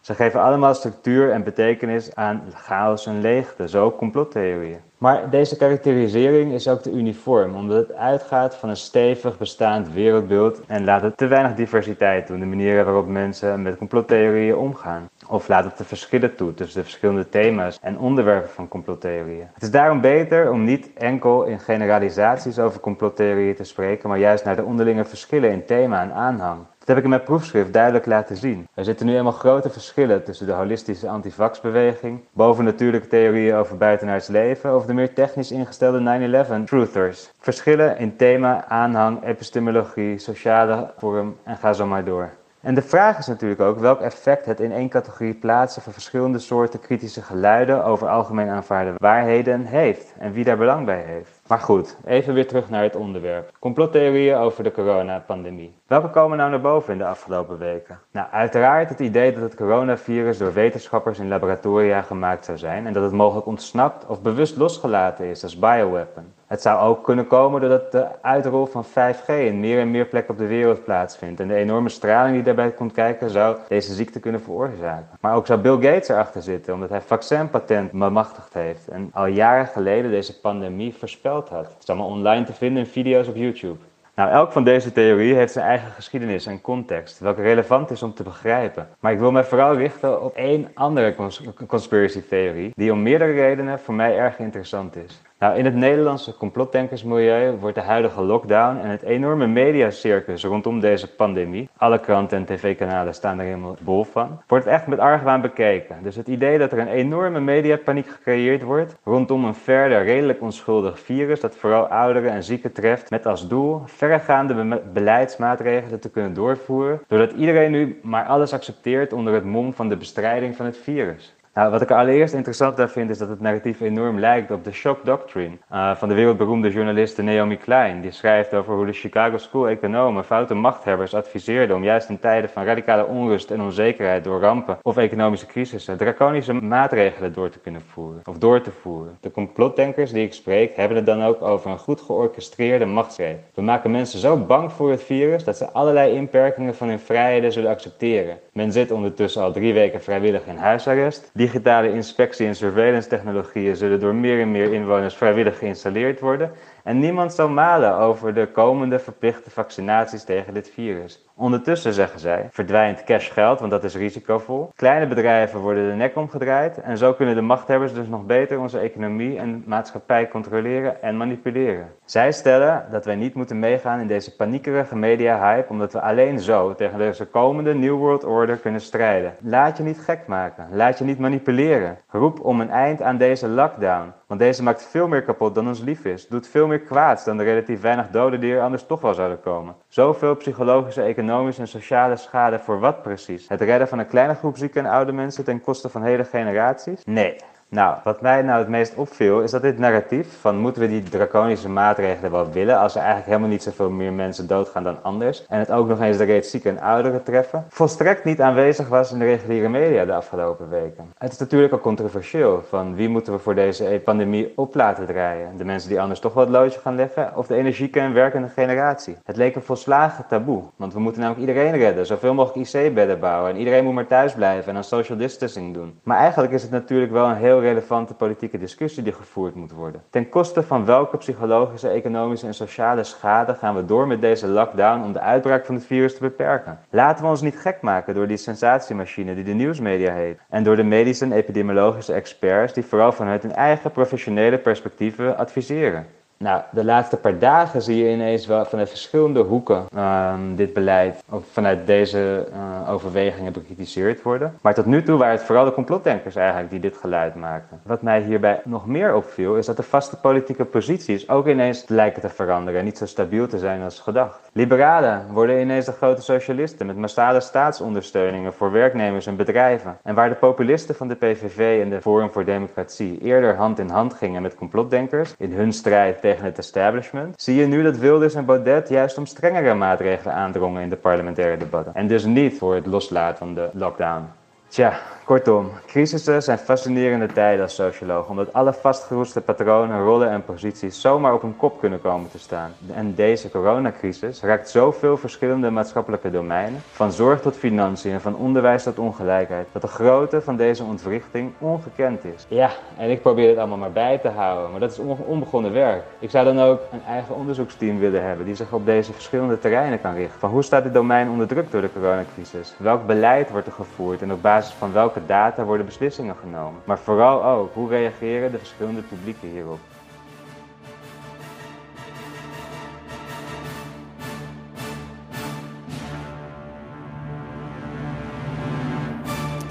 Ze geven allemaal structuur en betekenis aan chaos en leegte, zo complottheorieën. Maar deze karakterisering is ook te uniform, omdat het uitgaat van een stevig bestaand wereldbeeld en laat het te weinig diversiteit toe, de manieren waarop mensen met complottheorieën omgaan. Of laat het de verschillen toe tussen de verschillende thema's en onderwerpen van complottheorieën. Het is daarom beter om niet enkel in generalisaties over complottheorieën te spreken, maar juist naar de onderlinge verschillen in thema en aanhang. Dat heb ik in mijn proefschrift duidelijk laten zien. Er zitten nu eenmaal grote verschillen tussen de holistische antivaxbeweging, bovennatuurlijke theorieën over buitenaards leven of de meer technisch ingestelde 9-11 truthers. Verschillen in thema, aanhang, epistemologie, sociale vorm en ga zo maar door. En de vraag is natuurlijk ook welk effect het in één categorie plaatsen van verschillende soorten kritische geluiden over algemeen aanvaarde waarheden heeft en wie daar belang bij heeft. Maar goed, even weer terug naar het onderwerp. Complottheorieën over de coronapandemie. Welke komen nou naar boven in de afgelopen weken? Nou, uiteraard het idee dat het coronavirus door wetenschappers in laboratoria gemaakt zou zijn en dat het mogelijk ontsnapt of bewust losgelaten is als bioweapon. Het zou ook kunnen komen doordat de uitrol van 5G in meer en meer plekken op de wereld plaatsvindt. En de enorme straling die daarbij komt kijken zou deze ziekte kunnen veroorzaken. Maar ook zou Bill Gates erachter zitten omdat hij vaccinpatent bemachtigd heeft. En al jaren geleden deze pandemie voorspeld had. Het is allemaal online te vinden in video's op YouTube. Nou, elk van deze theorieën heeft zijn eigen geschiedenis en context, welke relevant is om te begrijpen. Maar ik wil mij vooral richten op één andere cons conspiracy theorie, die om meerdere redenen voor mij erg interessant is. Nou, in het Nederlandse complotdenkersmilieu wordt de huidige lockdown en het enorme mediacircus rondom deze pandemie, alle kranten en tv-kanalen staan er helemaal bol van, wordt echt met argwaan bekeken. Dus het idee dat er een enorme mediapaniek gecreëerd wordt rondom een verder redelijk onschuldig virus dat vooral ouderen en zieken treft, met als doel verregaande be beleidsmaatregelen te kunnen doorvoeren, doordat iedereen nu maar alles accepteert onder het mom van de bestrijding van het virus. Nou, wat ik allereerst interessant aan vind is dat het narratief enorm lijkt op de shock doctrine uh, van de wereldberoemde journaliste Naomi Klein. Die schrijft over hoe de Chicago School economen foute machthebbers adviseerden om juist in tijden van radicale onrust en onzekerheid door rampen of economische crisissen draconische maatregelen door te kunnen voeren of door te voeren. De complotdenkers die ik spreek hebben het dan ook over een goed georchestreerde machtsgreep. We maken mensen zo bang voor het virus dat ze allerlei inperkingen van hun vrijheden zullen accepteren. Men zit ondertussen al drie weken vrijwillig in huisarrest. Digitale inspectie- en surveillance technologieën zullen door meer en meer inwoners vrijwillig geïnstalleerd worden. En niemand zal malen over de komende verplichte vaccinaties tegen dit virus. Ondertussen, zeggen zij, verdwijnt cashgeld, want dat is risicovol. Kleine bedrijven worden de nek omgedraaid en zo kunnen de machthebbers dus nog beter onze economie en maatschappij controleren en manipuleren. Zij stellen dat wij niet moeten meegaan in deze paniekerige media-hype, omdat we alleen zo tegen deze komende New World Order kunnen strijden. Laat je niet gek maken, laat je niet manipuleren. Roep om een eind aan deze lockdown. Want deze maakt veel meer kapot dan ons lief is, doet veel meer kwaad dan de relatief weinig doden die er anders toch wel zouden komen. Zoveel psychologische, economische en sociale schade voor wat precies? Het redden van een kleine groep zieke en oude mensen ten koste van hele generaties? Nee, nou, wat mij nou het meest opviel is dat dit narratief van moeten we die draconische maatregelen wel willen als er eigenlijk helemaal niet zoveel meer mensen doodgaan dan anders en het ook nog eens de reeds zieken en ouderen treffen, volstrekt niet aanwezig was in de reguliere media de afgelopen weken. Het is natuurlijk ook controversieel van wie moeten we voor deze pandemie op laten draaien. De mensen die anders toch wel het loodje gaan leggen of de energieke en werkende generatie. Het leek een volslagen taboe, want we moeten namelijk iedereen redden, zoveel mogelijk IC-bedden bouwen en iedereen moet maar thuis blijven en aan social distancing doen. Maar eigenlijk is het natuurlijk wel een heel relevante politieke discussie die gevoerd moet worden. Ten koste van welke psychologische, economische en sociale schade gaan we door met deze lockdown om de uitbraak van het virus te beperken? Laten we ons niet gek maken door die sensatiemachine die de nieuwsmedia heet en door de medische en epidemiologische experts die vooral vanuit hun eigen professionele perspectieven adviseren. Nou, de laatste paar dagen zie je ineens wel vanuit verschillende hoeken ehm, dit beleid, of vanuit deze uh, overwegingen bekritiseerd worden. Maar tot nu toe waren het vooral de complotdenkers eigenlijk die dit geluid maakten. Wat mij hierbij nog meer opviel, is dat de vaste politieke posities ook ineens lijken te veranderen en niet zo stabiel te zijn als gedacht. Liberalen worden ineens de grote socialisten met massale staatsondersteuningen voor werknemers en bedrijven. En waar de populisten van de PVV en de Forum voor Democratie eerder hand in hand gingen met complotdenkers in hun strijd tegen het establishment, zie je nu dat Wilders en Baudet juist om strengere maatregelen aandrongen in de parlementaire debatten. En dus niet voor het loslaten van de lockdown. Tja, kortom, crisissen zijn fascinerende tijden als socioloog, omdat alle vastgeroeste patronen, rollen en posities zomaar op hun kop kunnen komen te staan. En deze coronacrisis raakt zoveel verschillende maatschappelijke domeinen, van zorg tot financiën van onderwijs tot ongelijkheid, dat de grootte van deze ontwrichting ongekend is. Ja, en ik probeer het allemaal maar bij te houden, maar dat is onbegonnen werk. Ik zou dan ook een eigen onderzoeksteam willen hebben die zich op deze verschillende terreinen kan richten. Van hoe staat dit domein onder druk door de coronacrisis? Welk beleid wordt er gevoerd en op basis van welke data worden beslissingen genomen? Maar vooral ook, hoe reageren de verschillende publieken hierop?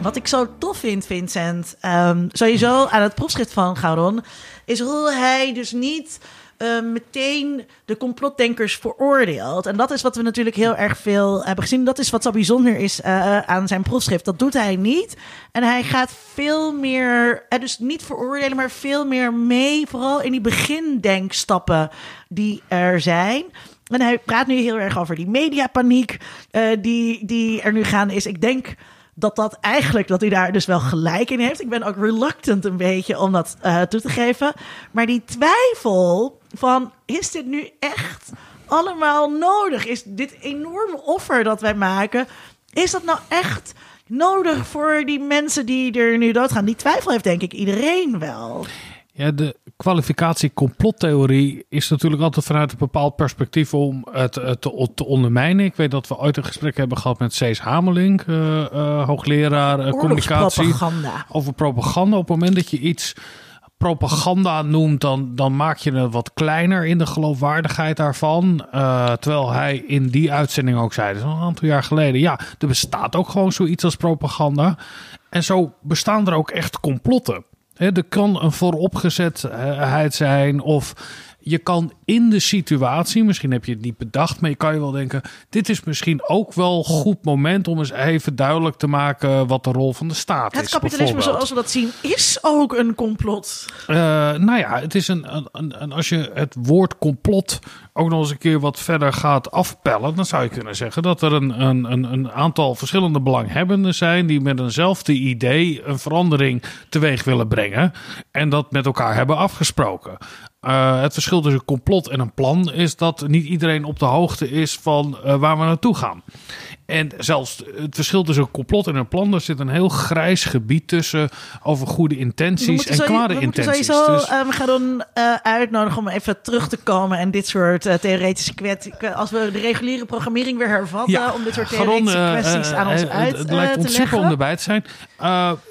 Wat ik zo tof vind, Vincent, um, sowieso aan het proefschrift van Gauron, is hoe hij dus niet uh, meteen de complotdenkers veroordeelt. En dat is wat we natuurlijk heel erg veel hebben gezien. Dat is wat zo bijzonder is uh, aan zijn proefschrift. Dat doet hij niet. En hij gaat veel meer, uh, dus niet veroordelen, maar veel meer mee. Vooral in die begindenkstappen die er zijn. En hij praat nu heel erg over die mediapaniek die, die er nu gaande is. Ik denk dat dat eigenlijk, dat hij daar dus wel gelijk in heeft. Ik ben ook reluctant een beetje om dat toe te geven. Maar die twijfel van, is dit nu echt allemaal nodig? Is dit enorme offer dat wij maken, is dat nou echt nodig voor die mensen die er nu doodgaan? Die twijfel heeft denk ik iedereen wel. Ja, de kwalificatie complottheorie is natuurlijk altijd vanuit een bepaald perspectief om het, te, te, ondermijnen. Ik weet dat we ooit een gesprek hebben gehad met Cees Hamelink, uh, uh, hoogleraar uh, communicatie. Propaganda. Over propaganda. Op het moment dat je iets propaganda noemt, dan, dan maak je het wat kleiner in de geloofwaardigheid daarvan. terwijl hij in die uitzending ook zei, is een aantal jaar geleden, ja, er bestaat ook gewoon zoiets als propaganda. En zo bestaan er ook echt complotten. er kan een vooropgezetheid zijn of je kan in de situatie, misschien heb je het niet bedacht, maar je kan je wel denken: dit is misschien ook wel een goed moment om eens even duidelijk te maken wat de rol van de staat het is. Het kapitalisme zoals we dat zien is ook een complot. Uh, nou ja, het is een, een, een, als je het woord complot ook nog eens een keer wat verder gaat afpellen, dan zou je kunnen zeggen dat er een, een, een, een aantal verschillende belanghebbenden zijn die met eenzelfde idee een verandering teweeg willen brengen en dat met elkaar hebben afgesproken. Uh, het verschil tussen complot en een plan is dat niet iedereen op de hoogte is van uh, waar we naartoe gaan. En zelfs het verschil tussen een complot en een plan, er zit een heel grijs gebied tussen over goede intenties en kwade intenties. We sowieso dus... we gaan dan uh, uitnodigen om even terug te komen en dit soort uh, theoretische kwesties, als we de reguliere programmering weer hervatten, ja, om dit soort theoretische Garon, kwesties aan ons uit het, het lijkt ons super om erbij te zijn.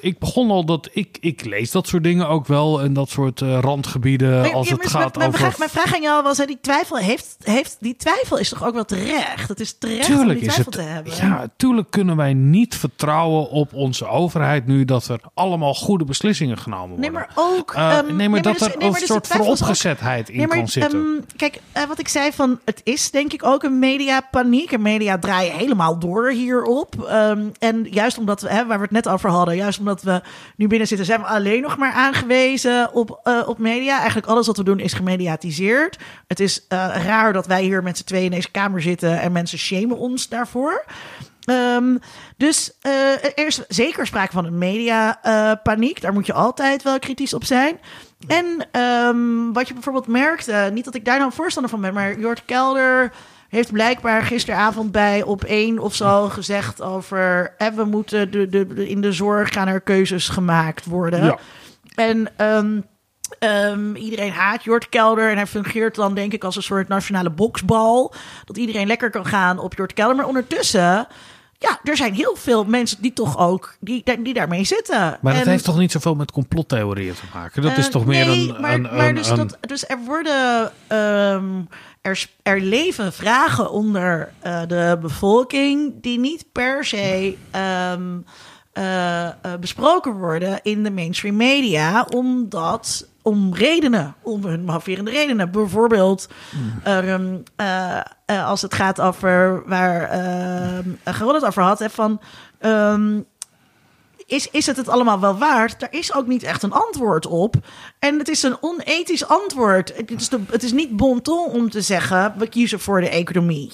ik begon al dat ik, ik lees dat soort dingen ook wel en dat soort randgebieden maar, als ja, het gaat over... Vraag, mijn vraag aan jou was, die twijfel heeft, heeft, die twijfel is toch ook wel terecht? Het is terecht Tuurlijk om die twijfel het, te hebben. Ja, tuurlijk kunnen wij niet vertrouwen op onze overheid nu dat er allemaal goede beslissingen genomen worden. Nee, maar ook. Uh, um, nee, maar dat dus, er nee, een maar dus soort vooropgezetheid in nee, maar, kan zitten. Um, kijk, uh, wat ik zei van het is denk ik ook een mediapaniek. En media draaien helemaal door hierop. Um, en juist omdat we, hè, waar we het net over hadden, juist omdat we nu binnen zitten, zijn we alleen nog maar aangewezen op, uh, op media. Eigenlijk alles wat we doen is gemediatiseerd. Het is raar dat wij hier met z'n tweeën in deze kamer zitten en mensen shamen ons daarvoor. Um, dus uh, er is zeker sprake van een mediapaniek. Uh, daar moet je altijd wel kritisch op zijn. En um, wat je bijvoorbeeld merkt, uh, niet dat ik daar nou voorstander van ben, maar Jort Kelder heeft blijkbaar gisteravond bij op één of zo gezegd over eh, we moeten de, de, de, in de zorg gaan er keuzes gemaakt worden. Ja. En um, Um, iedereen haat Jort Kelder en hij fungeert dan denk ik als een soort nationale boksbal. Dat iedereen lekker kan gaan op Jort Kelder. Maar ondertussen ja, er zijn heel veel mensen die toch ook die, die daarmee zitten. Maar dat En- heeft toch niet zoveel met complottheorieën te maken? Dat is eh, toch meer nee, een... Maar, een, maar een- dus, een- dat, dus er worden. ehm, er, er leven vragen onder eh, de bevolking. die niet per se. ehm, eh, eh, besproken worden in de mainstream media. omdat. Om redenen. om hun mafferende redenen. Bijvoorbeeld. ehm, eh, eh, als het gaat over. waar Geron het over had. Hè, van. ehm, is, is het het allemaal wel waard? Daar is ook niet echt een antwoord op. En het is een onethisch antwoord. Het is, de, het is niet bon ton om te zeggen... we kiezen voor de economie.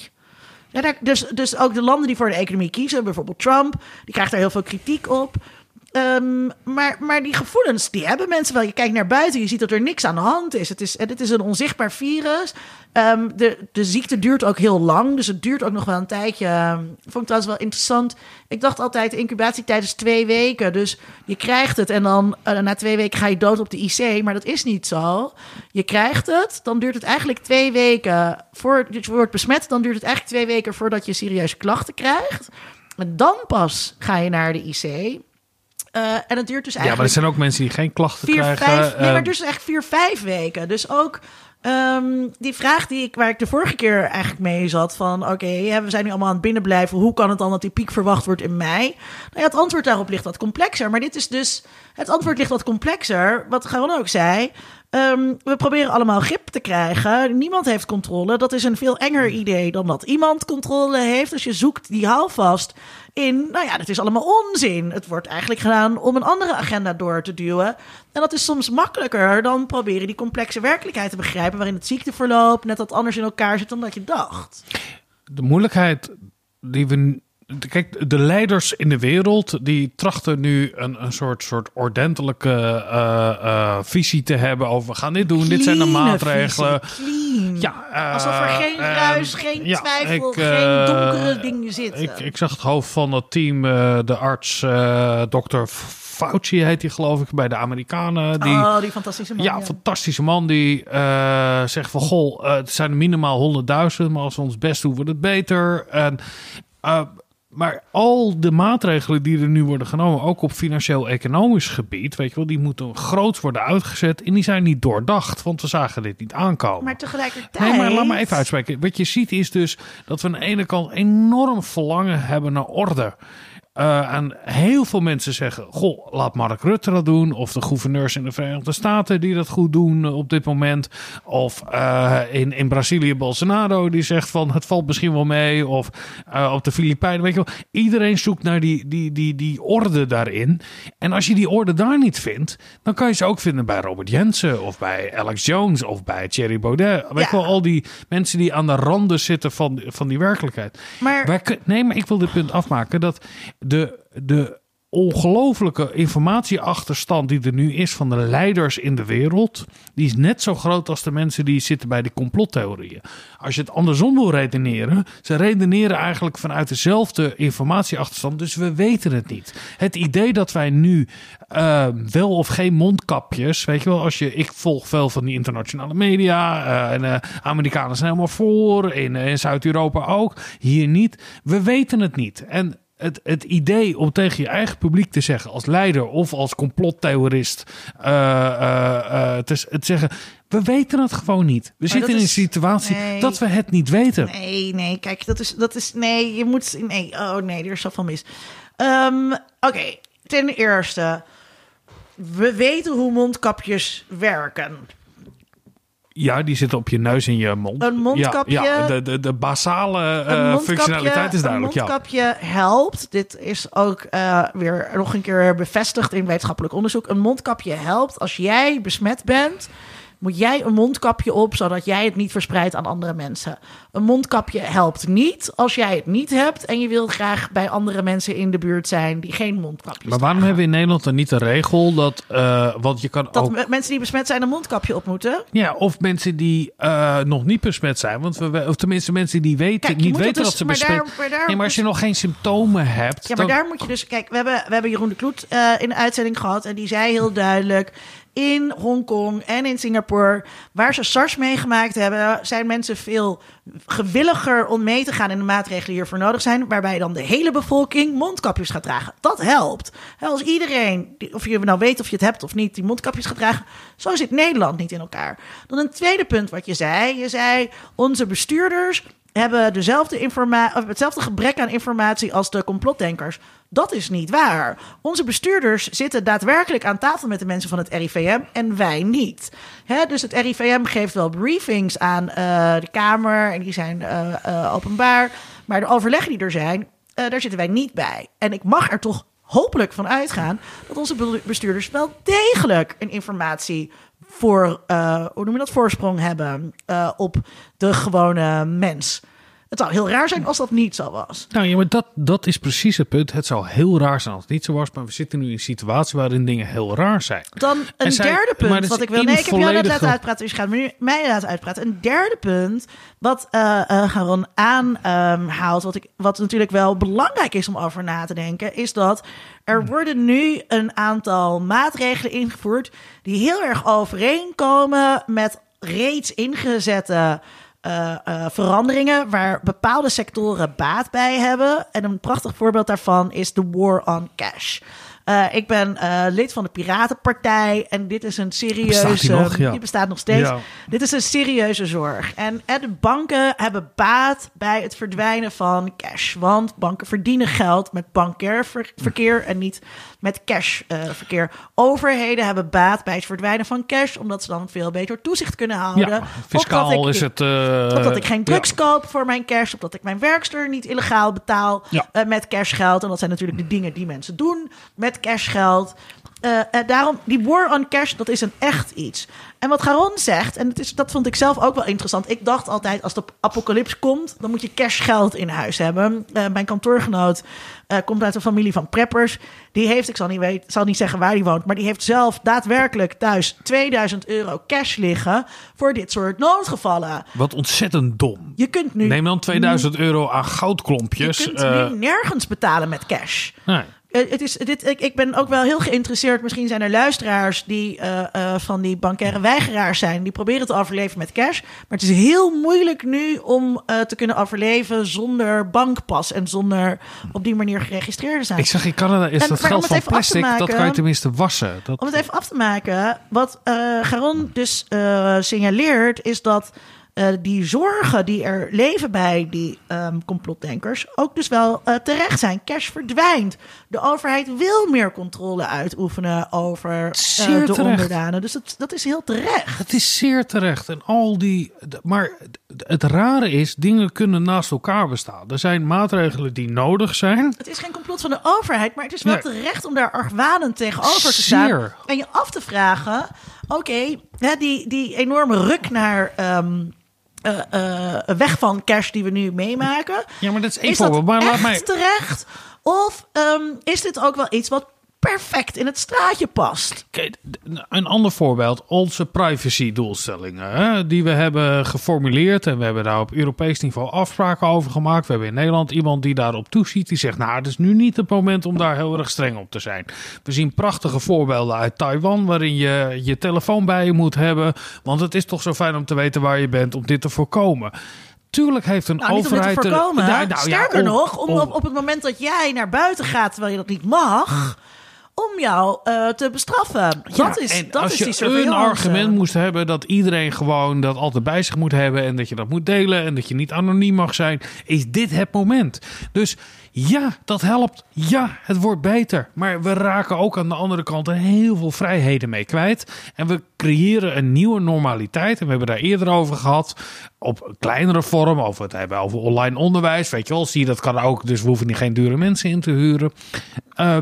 Ja, daar, dus, dus ook de landen die voor de economie kiezen... bijvoorbeeld Trump, die krijgt daar heel veel kritiek op... Ehm, maar, maar die gevoelens, die hebben mensen wel. Je kijkt naar buiten, je ziet dat er niks aan de hand is. Het is, het is een onzichtbaar virus. Ehm, de, de ziekte duurt ook heel lang, dus het duurt ook nog wel een tijdje. Ehm, Vond ik trouwens wel interessant. Ik dacht altijd, incubatietijd is twee weken. Dus je krijgt het en dan eh, na twee weken ga je dood op de IC. Maar dat is niet zo. Je krijgt het, dan duurt het eigenlijk twee weken... Voor, je wordt besmet, dan duurt het eigenlijk twee weken... voordat je serieuze klachten krijgt. En dan pas ga je naar de IC... Eh, en het duurt dus ja, maar er eigenlijk zijn ook mensen die geen klachten vier, krijgen. vijf, nee, eh, maar dus echt vier, vijf weken. Dus ook ehm, die vraag die ik, waar ik de vorige keer eigenlijk mee zat: van oké, we zijn nu allemaal aan het binnenblijven. Hoe kan het dan dat die piek verwacht wordt in mei? Nou ja, het antwoord daarop ligt wat complexer. Maar dit is dus, het antwoord ligt wat complexer. Wat Garon ook zei. Ehm, we proberen allemaal grip te krijgen. Niemand heeft controle. Dat is een veel enger idee dan dat iemand controle heeft. Dus je zoekt die houvast in, nou ja, dat is allemaal onzin. Het wordt eigenlijk gedaan om een andere agenda door te duwen. En dat is soms makkelijker dan proberen die complexe werkelijkheid te begrijpen... waarin het ziekteverloop net wat anders in elkaar zit dan dat je dacht. de moeilijkheid die we. Kijk, de leiders in de wereld die trachten nu een, een soort, soort ordentelijke eh, eh, visie te hebben over we gaan dit doen, dit zijn de maatregelen. visie. Ja, Alsof er geen eh, ruis, geen ja, twijfel, ik, geen donkere dingen zitten. Ik, ik zag het hoofd van dat team, de arts, Dr. Fauci heet hij geloof ik, bij de Amerikanen. Die, oh, die fantastische man. ja, fantastische man die zegt van... Goh, het zijn minimaal 100.000, maar als we ons best doen, wordt het beter. En, maar al de maatregelen die er nu worden genomen, ook op financieel-economisch gebied, weet je wel, die moeten groot worden uitgezet en die zijn niet doordacht, want we zagen dit niet aankomen. Maar tegelijkertijd... Nee, maar laat me even uitspreken. Wat je ziet is dus dat we aan de ene kant enorm verlangen hebben naar orde. Eh, en heel veel mensen zeggen: Goh, laat Mark Rutte dat doen. Of de gouverneurs in de Verenigde Staten die dat goed doen eh, op dit moment. Of eh, in, in Brazilië Bolsonaro die zegt: van het valt misschien wel mee. Of op de Filipijnen. Weet je wel. Iedereen zoekt naar die, die, die, die orde daarin. En als je die orde daar niet vindt, dan kan je ze ook vinden bij Robert Jensen. Of bij Alex Jones. Of bij Thierry Baudet. Weet je Ja. wel, al die mensen die aan de randen zitten van, van die werkelijkheid. Maar- Wij nee, maar ik wil dit punt afmaken. Dat de, de ongelofelijke informatieachterstand die er nu is van de leiders in de wereld, die is net zo groot als de mensen die zitten bij de complottheorieën. Als je het andersom wil redeneren, ze redeneren eigenlijk vanuit dezelfde informatieachterstand, dus we weten het niet. Het idee dat wij nu eh, wel of geen mondkapjes, weet je wel, als je, ik volg veel van die internationale media, eh, en eh, Amerikanen zijn helemaal voor, in, eh, in Zuid-Europa ook, hier niet. We weten het niet. En het, het idee om tegen je eigen publiek te zeggen, als leider of als complottheorist, eh, te, te zeggen: We weten het gewoon niet. We zitten in een situatie nee. dat we het niet weten. Nee, nee, kijk, dat is, dat is, nee, je moet, nee, oh nee, er is zoveel mis. Ehm, Oké, ten eerste, we weten hoe mondkapjes werken. Ja, die zitten op je neus en je mond. Een mondkapje- Ja, ja, de, de, de basale eh, functionaliteit is duidelijk. Een Ja. mondkapje helpt. Dit is ook eh, weer nog een keer bevestigd in wetenschappelijk onderzoek. Een mondkapje helpt als jij besmet bent. Moet jij een mondkapje op, zodat jij het niet verspreidt aan andere mensen. Een mondkapje helpt niet als jij het niet hebt en je wilt graag bij andere mensen in de buurt zijn die geen mondkapjes Maar waarom hebben we in Nederland dan niet de regel dat, eh, want je kan Dat ook mensen die besmet zijn een mondkapje op moeten. Ja, of mensen die eh, nog niet besmet zijn. Want we, of tenminste mensen die weten, Kijk, niet weten dat dat dus- ze besmet daar- maar daar Nee, maar als je nog geen symptomen hebt. Ja, maar dan- daar moet je dus... Kijk, we hebben, we hebben Jeroen de Kloet eh, in de uitzending gehad. En die zei heel duidelijk... in Hongkong en in Singapore, waar ze SARS meegemaakt hebben, zijn mensen veel gewilliger om mee te gaan in de maatregelen die hiervoor nodig zijn, waarbij dan de hele bevolking mondkapjes gaat dragen. Dat helpt. Als iedereen, of je nou weet of je het hebt of niet, die mondkapjes gaat dragen, zo zit Nederland niet in elkaar. Dan een tweede punt wat je zei. Je zei, onze bestuurders hebben dezelfde hetzelfde gebrek aan informatie als de complotdenkers. Dat is niet waar. Onze bestuurders zitten daadwerkelijk aan tafel met de mensen van het RIVM en wij niet. Dus het RIVM geeft wel briefings aan eh, de Kamer en die zijn eh, eh, openbaar. Maar de overleggen die er zijn, daar zitten wij niet bij. En ik mag er toch hopelijk van uitgaan dat onze bestuurders wel degelijk een informatie voor, hoe noem je dat, voorsprong hebben op de gewone mens. Het zou heel raar zijn als dat niet zo was. Nou ja, maar dat, dat is precies het punt. Het zou heel raar zijn als het niet zo was. Maar we zitten nu in een situatie waarin dingen heel raar zijn. Dan een derde punt wat ik wil... Nee, ik heb jou net laten uitpraten. Dus je gaat me nu mij laten uitpraten. Een derde punt wat uh, uh, Garon aanhaalt... wat, ik, wat natuurlijk wel belangrijk is om over na te denken... is dat er worden nu een aantal maatregelen ingevoerd... die heel erg overeenkomen met reeds ingezette uh, uh, veranderingen waar bepaalde sectoren baat bij hebben. En een prachtig voorbeeld daarvan is de war on cash. Uh, ik ben lid van de Piratenpartij en dit is een serieuze. Bestaat die, nog? Ja. die bestaat nog steeds. Ja. Dit is een serieuze zorg. En, en de banken hebben baat bij het verdwijnen van cash. Want banken verdienen geld met bankair verkeer en niet met cashverkeer. Uh, Overheden hebben baat bij het verdwijnen van cash, omdat ze dan veel beter toezicht kunnen houden. Ja, fiscaal ik, is het. Uh, omdat ik geen drugs ja. koop voor mijn cash, omdat ik mijn werkster niet illegaal betaal ja. uh, met cashgeld. En dat zijn natuurlijk de dingen die mensen doen met cashgeld. Uh, daarom, die war on cash, dat is een echt iets. En wat Garon zegt, en dat, is, dat vond ik zelf ook wel interessant. Ik dacht altijd, als de apocalyps komt, dan moet je cashgeld in huis hebben. Uh, mijn kantoorgenoot uh, komt uit een familie van preppers. Die heeft, ik zal niet, weten, zal niet zeggen waar die woont, maar die heeft zelf daadwerkelijk thuis 2000 euro cash liggen voor dit soort noodgevallen. Wat ontzettend dom. Je kunt nu. Neem dan 2000 euro aan goudklompjes. Je kunt nu nergens betalen met cash. Nee. Eh, het is, dit, ik, ik, ben ook wel heel geïnteresseerd. Misschien zijn er luisteraars die uh, uh, van die bankaire weigeraars zijn. Die proberen te overleven met cash. Maar het is heel moeilijk nu om te kunnen overleven zonder bankpas. En zonder op die manier geregistreerd te zijn. Ik zeg in Canada is en, dat geld van plastic. Maken, dat kan je tenminste wassen. Dat... Om het even af te maken. Wat Garon dus signaleert is dat uh, die zorgen die er leven bij die um, complotdenkers ook dus wel uh, terecht zijn. Cash verdwijnt. De overheid wil meer controle uitoefenen over uh, de onderdanen. Dus dat, dat is heel terecht. Het is zeer terecht. En al die. Maar het rare is, dingen kunnen naast elkaar bestaan. Er zijn maatregelen die nodig zijn. Het is geen complot van de overheid, maar het is wel nee. terecht om daar argwanend tegenover te staan. Zeer. En je af te vragen. Oké, okay, die, die enorme ruk naar um, uh, uh, weg van cash die we nu meemaken. Ja, maar dat is één is voorbeeld. Maar laat mij... terecht? Of um, is dit ook wel iets wat perfect in het straatje past. Kijk, een ander voorbeeld, onze privacy-doelstellingen, die we hebben geformuleerd en we hebben daar op Europees niveau afspraken over gemaakt. We hebben in Nederland iemand die daarop toeziet, die zegt, nou, het is nu niet het moment om daar heel erg streng op te zijn. We zien prachtige voorbeelden uit Taiwan, waarin je je telefoon bij je moet hebben, want het is toch zo fijn om te weten waar je bent om dit te voorkomen. Tuurlijk heeft een nou, overheid. Te voorkomen. Er, nou, Sterker ja, om, nog, om, op het moment dat jij naar buiten gaat terwijl je dat niet mag om jou uh, te bestraffen. Dat is, en dat als is je die surveillance. een argument moest hebben dat iedereen gewoon dat altijd bij zich moet hebben en dat je dat moet delen en dat je niet anoniem mag zijn, is dit het moment. Dus ja, dat helpt. Ja, het wordt beter. Maar we raken ook aan de andere kant heel veel vrijheden mee kwijt. En we creëren een nieuwe normaliteit. En we hebben daar eerder over gehad. Op kleinere vorm. Over het hebben over online onderwijs. Weet je wel, zie je dat kan ook. Dus we hoeven geen dure mensen in te huren. Uh,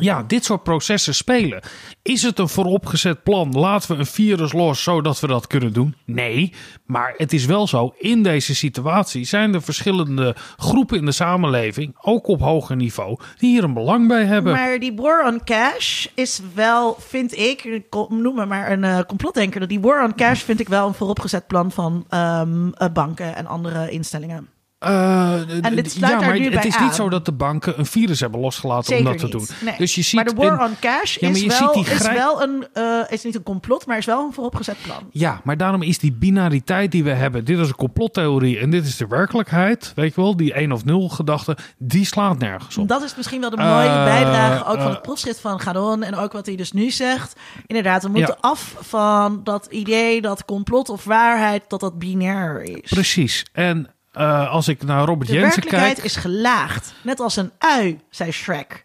ja, dit soort processen spelen. Is het een vooropgezet plan? Laten we een virus los zodat we dat kunnen doen? Nee, maar het is wel zo. In deze situatie zijn er verschillende groepen in de samenleving, ook op hoger niveau, die hier een belang bij hebben. Maar die war on cash is wel, vind ik, noem me maar een uh, complotdenker, die war on cash vind ik wel een vooropgezet plan van um, banken en andere instellingen. Uh, en dit sluit ja, maar nu het bij is aan. niet zo dat de banken een virus hebben losgelaten Zeker om dat te doen. Nee. Dus je ziet maar de war een- on cash Ja, is, je wel, is wel een, eh, is niet een complot, maar is wel een vooropgezet plan. Ja, maar daarom is die binariteit die we hebben, dit is een complottheorie en dit is de werkelijkheid, weet je wel, die 1 of 0 gedachte, die slaat nergens op. Dat is misschien wel de mooie Eh, bijdrage ook van eh, het proefschrift van Gadon en ook wat hij dus nu zegt. Inderdaad, we moeten Ja. af van dat idee dat complot of waarheid, dat dat binair is. Precies. En eh, als ik naar Robert De Jensen werkelijkheid kijk, is gelaagd. Net als een ui, zei Shrek.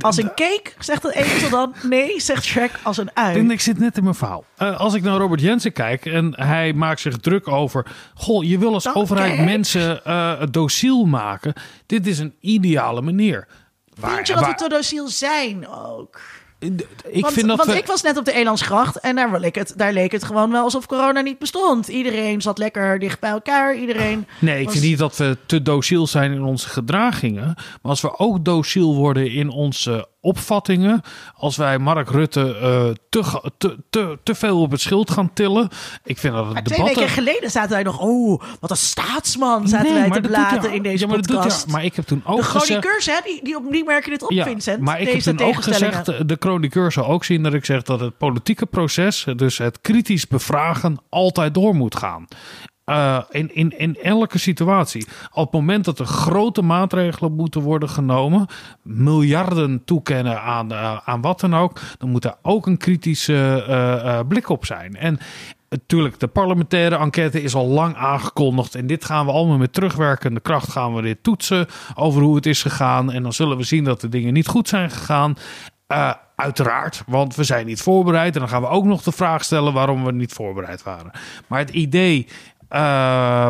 Als een cake, zegt het ezel dan. Nee, zegt Shrek, als een ui. En ik zit net in mijn verhaal. Eh, als ik naar Robert Jensen kijk en hij maakt zich druk over. Goh, je wil als Dan overheid kijk. mensen eh dociel maken. Dit is een ideale manier. Waar- Vind je dat waar- we te dociel zijn ook? Ik want vind dat want we, ik was net op de Elandsgracht en daar leek, het, daar leek het gewoon wel alsof corona niet bestond. Iedereen zat lekker dicht bij elkaar. Iedereen Nee, ik was- vind niet dat we te dociel zijn in onze gedragingen. Maar als we ook dociel worden in onze opvattingen. Als wij Mark Rutte eh, te, te, te, te veel op het schild gaan tillen. Ik vind dat het twee debatten... weken geleden zaten wij nog... Oh, wat een staatsman zaten Nee, wij te doet hij- in deze ja, maar doet podcast. maar ik heb toen ook de gezegd... chroniqueurs, hè, die, die, op, die merken dit op, Vincent. Maar ik heb deze toen ook gezegd, eh, de chroniqueur zal ook zien dat ik zeg dat het politieke proces, dus het kritisch bevragen, altijd door moet gaan. Eh, in, in, in elke situatie. Op het moment dat er grote maatregelen moeten worden genomen, miljarden toekennen aan, eh, aan wat dan ook, dan moet daar ook een kritische eh, blik op zijn. En Natuurlijk, de parlementaire enquête is al lang aangekondigd. En dit gaan we allemaal met terugwerkende kracht gaan we dit toetsen over hoe het is gegaan. En dan zullen we zien dat de dingen niet goed zijn gegaan. Uiteraard, want we zijn niet voorbereid. En dan gaan we ook nog de vraag stellen waarom we niet voorbereid waren. Maar het idee eh,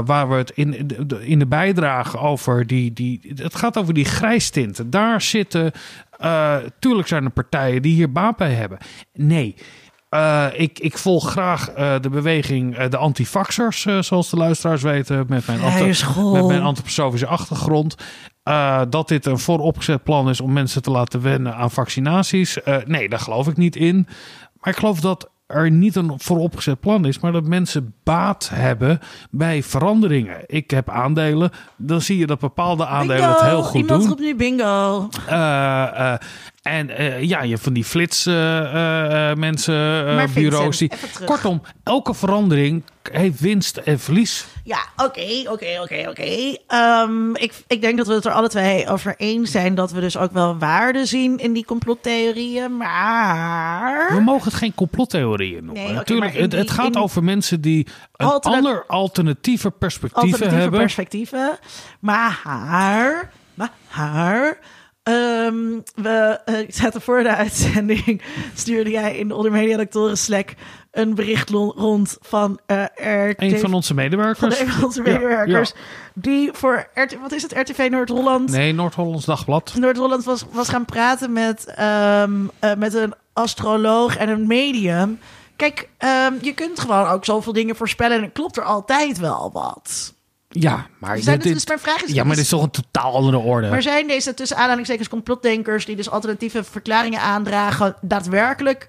waar we het in, de- in de bijdrage over die, die. Het gaat over die grijstinten. Daar zitten. eh, tuurlijk zijn er partijen die hier baat bij hebben. Nee. Eh, ik, ik volg graag de beweging, eh, de antifaxers, zoals de luisteraars weten, met mijn, met mijn antroposofische achtergrond. Dat dit een vooropgezet plan is om mensen te laten wennen aan vaccinaties. Nee, daar geloof ik niet in. Maar ik geloof dat er niet een vooropgezet plan is, maar dat mensen baat hebben bij veranderingen. Ik heb aandelen, dan zie je dat bepaalde aandelen bingo, het heel goed iemand doen. roept nu bingo. Eh, eh, en eh, ja, je hebt van die flits eh, eh, mensen, bureaus. Die, kortom, elke verandering heeft winst en verlies. Ja, oké, oké, oké, oké. Ehm, ik, ik denk dat we het er alle twee over eens zijn dat we dus ook wel waarde zien in die complottheorieën. Maar. We mogen het geen complottheorieën noemen. Nee, Natuurlijk, het, gaat in- over mensen die een Alternat- ander alternatieve perspectieven alternatieve hebben. perspectieven. Maar, maar, ehm, we uh, zaten voor de uitzending, stuurde jij in de Onder Media Doctoren Slack een bericht rond van eh RT. een van onze van medewerkers. een van onze medewerkers. ja. Die voor RT, wat is het, RTV Noord-Holland? Nee, Noord-Hollands Dagblad. Noord-Holland was, was gaan praten met, ehm, eh, met een astroloog en een medium. Kijk, ehm, je kunt gewoon ook zoveel dingen voorspellen en het klopt er altijd wel wat. Ja, maar, Zijn dit, het, dus mijn vraag is, ja, maar is- dit is toch een totaal andere orde. maar zijn deze tussen aanhalingstekens complotdenkers die dus alternatieve verklaringen aandragen daadwerkelijk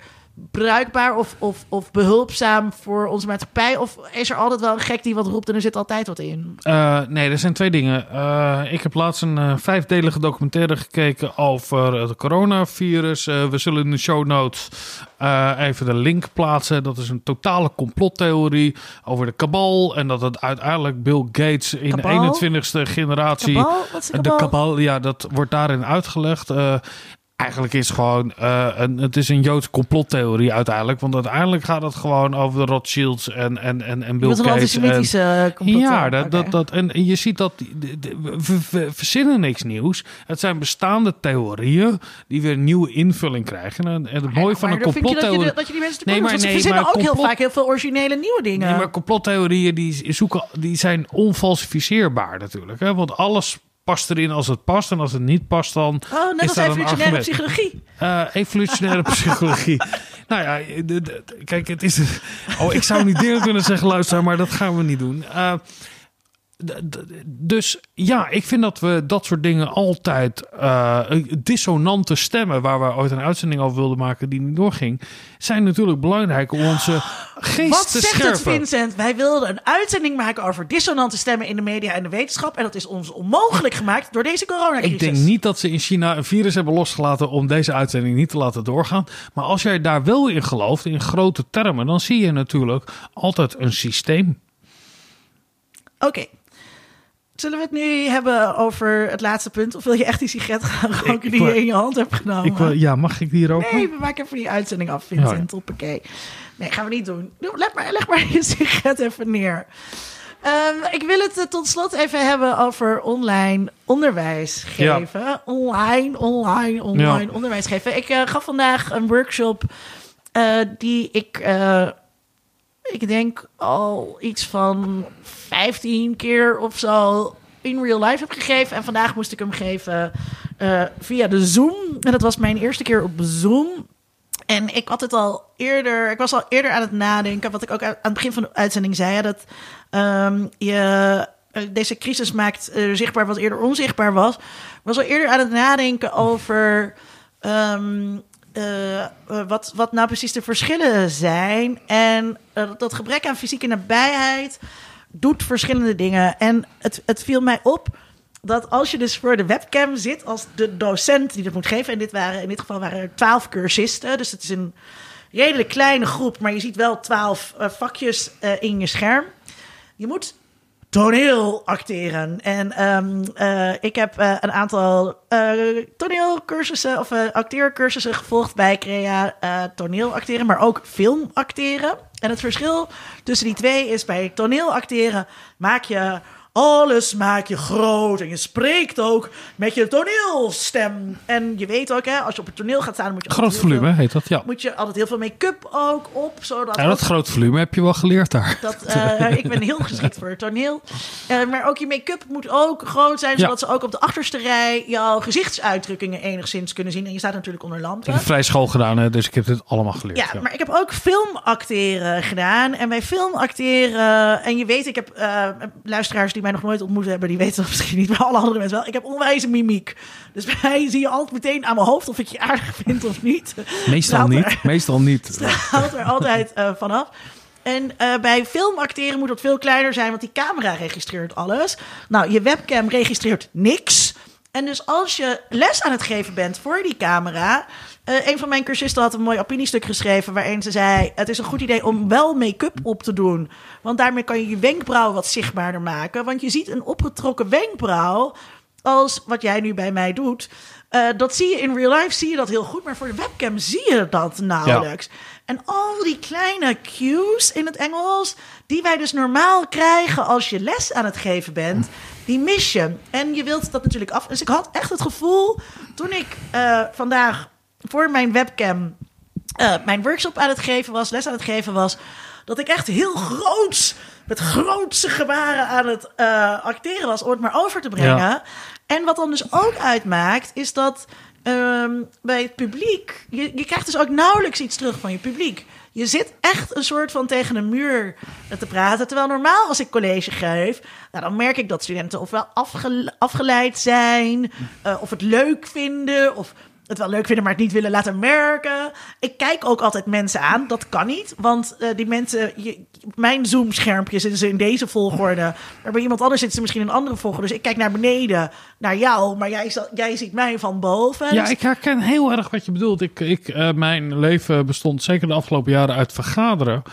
bruikbaar of, of, of behulpzaam voor onze maatschappij? Of is er altijd wel een gek die wat roept en er zit altijd wat in? Eh, nee, er zijn twee dingen. Eh, ik heb laatst een eh, vijfdelige documentaire gekeken over het coronavirus. We zullen in de show notes even de link plaatsen. Dat is een totale complottheorie over de kabal. En dat het uiteindelijk Bill Gates in Kabal? de 21ste generatie... Kabal? Wat is de kabal, ja, dat wordt daarin uitgelegd. Eh, Eigenlijk is gewoon eh, een, het is een Joodse complottheorie uiteindelijk. Want uiteindelijk gaat het gewoon over de Rothschilds en, en, en, en Bill Gates. en- antisemitische complot. ja, dat, dat, dat, en je ziet dat we, we verzinnen niks nieuws. Het zijn bestaande theorieën die weer een nieuwe invulling krijgen. En, en het mooie van een je dat je, complottheorie. dat je die mensen te Nee, nee, maar- want ze nee, verzinnen maar ook heel vaak heel veel originele nieuwe dingen. Nee, maar complottheorieën die, zoeken, die zijn onfalsificeerbaar natuurlijk. Hè? Want alles past erin als het past. En als het niet past, dan oh, net is als evolutionaire psychologie. Eh, evolutionaire psychologie. nou ja, kijk, het is. Oh, ik zou niet dingen kunnen zeggen, luisteren, maar dat gaan we niet doen. Eh, d- dus ja, ik vind dat we dat soort dingen altijd eh, dissonante stemmen, waar we ooit een uitzending over wilden maken die niet doorging, zijn natuurlijk belangrijk om onze geest Wat te zegt scherpen. het, Vincent? Wij wilden een uitzending maken over dissonante stemmen in de media en de wetenschap. En dat is ons onmogelijk gemaakt door deze coronacrisis. Ik denk niet dat ze in China een virus hebben losgelaten om deze uitzending niet te laten doorgaan. Maar als jij daar wel in gelooft, in grote termen, dan zie je natuurlijk altijd een systeem. Oké. Zullen we het nu hebben over het laatste punt? Of wil je echt die sigaret gaan roken ik die je in je hand hebt genomen? Ik wil, ja, mag ik die hier ook? Nee, we maken even die uitzending af, Vincent. Hoppakee. Nee, gaan we niet doen. Doe- Leg maar, leg maar je sigaret even neer. Ehm, ik wil het eh, tot slot even hebben over online onderwijs geven. Online, online, online Ja. onderwijs geven. Ik eh, gaf vandaag een workshop eh, die ik, ik denk al iets van 15 keer of zo in real life heb gegeven. En vandaag moest ik hem geven eh, via de Zoom. En dat was mijn eerste keer op Zoom. En ik had het al eerder, ik was al eerder aan het nadenken, wat ik ook aan het begin van de uitzending zei, dat ehm, je, eh, deze crisis maakt eh, zichtbaar wat eerder onzichtbaar was. Ik was al eerder aan het nadenken over ehm, eh, eh, wat, wat nou precies de verschillen zijn. En eh, dat gebrek aan fysieke nabijheid doet verschillende dingen. En het, het viel mij op dat als je dus voor de webcam zit als de docent die dat moet geven, en dit waren in dit geval waren er twaalf cursisten, dus het is een redelijk kleine groep, maar je ziet wel twaalf vakjes in je scherm. Je moet toneel acteren. En ehm, eh, ik heb eh, een aantal eh, toneelcursussen of acteercursussen gevolgd bij Crea toneel acteren, maar ook film acteren. En het verschil tussen die twee is bij toneel acteren maak je alles maak je groot en je spreekt ook met je toneelstem. En je weet ook, hè, als je op het toneel gaat staan, moet je Groot volume veel- heet dat, ja. moet je altijd heel veel make-up ook op, zodat Ja, dat ook- groot volume heb je wel geleerd daar. dat, eh, ik ben heel geschikt voor het toneel. Eh, maar ook je make-up moet ook groot zijn, Ja. zodat ze ook op de achterste rij jouw gezichtsuitdrukkingen enigszins kunnen zien. En je staat natuurlijk onder Ik lampen. heb vrij school gedaan, hè, dus ik heb dit allemaal geleerd. Ja, maar ik heb ook filmacteren gedaan. En bij filmacteren, en je weet, ik heb eh, luisteraars die mij nog nooit ontmoet hebben, die weten dat misschien niet, maar alle andere mensen wel. Ik heb onwijze mimiek. Dus bij mij zie je altijd meteen aan mijn hoofd of ik je aardig vind of niet. Meestal Straalt er- niet, meestal niet. haalt er altijd eh, vanaf. En eh, bij filmacteren moet dat veel kleiner zijn, want die camera registreert alles. Nou, je webcam registreert niks. En dus als je les aan het geven bent voor die camera. Eh, een van mijn cursisten had een mooi opiniestuk geschreven. waarin ze zei: Het is een goed idee om wel make-up op te doen. Want daarmee kan je je wenkbrauw wat zichtbaarder maken. Want je ziet een opgetrokken wenkbrauw. als wat jij nu bij mij doet. Eh, dat zie je in real life, zie je dat heel goed. Maar voor de webcam zie je dat nauwelijks. En al die kleine cues in het Engels, die wij dus normaal krijgen als je les aan het geven bent, die mis je. En je wilt dat natuurlijk af. Dus ik had echt het gevoel, toen ik eh, vandaag voor mijn webcam eh, mijn workshop aan het geven was, les aan het geven was, dat ik echt heel groots, met grootse gebaren aan het eh, acteren was, om het maar over te brengen. Ja. En wat dan dus ook uitmaakt, is dat ehm, bij het publiek, je, je krijgt dus ook nauwelijks iets terug van je publiek. Je zit echt een soort van tegen een muur te praten. Terwijl normaal als ik college geef, nou, dan merk ik dat studenten ofwel afge- afgeleid zijn, eh, of het leuk vinden, of het wel leuk vinden, maar het niet willen laten merken. Ik kijk ook altijd mensen aan. Dat kan niet, want eh, die mensen... Je, mijn Zoom-schermpje zitten ze in deze volgorde. Maar bij iemand anders zitten ze misschien in een andere volgorde. Dus ik kijk naar beneden, naar jou. Maar jij, jij ziet mij van boven. Ja, Dus- ik herken heel erg wat je bedoelt. Ik, ik, eh, mijn leven bestond zeker de afgelopen jaren uit vergaderen.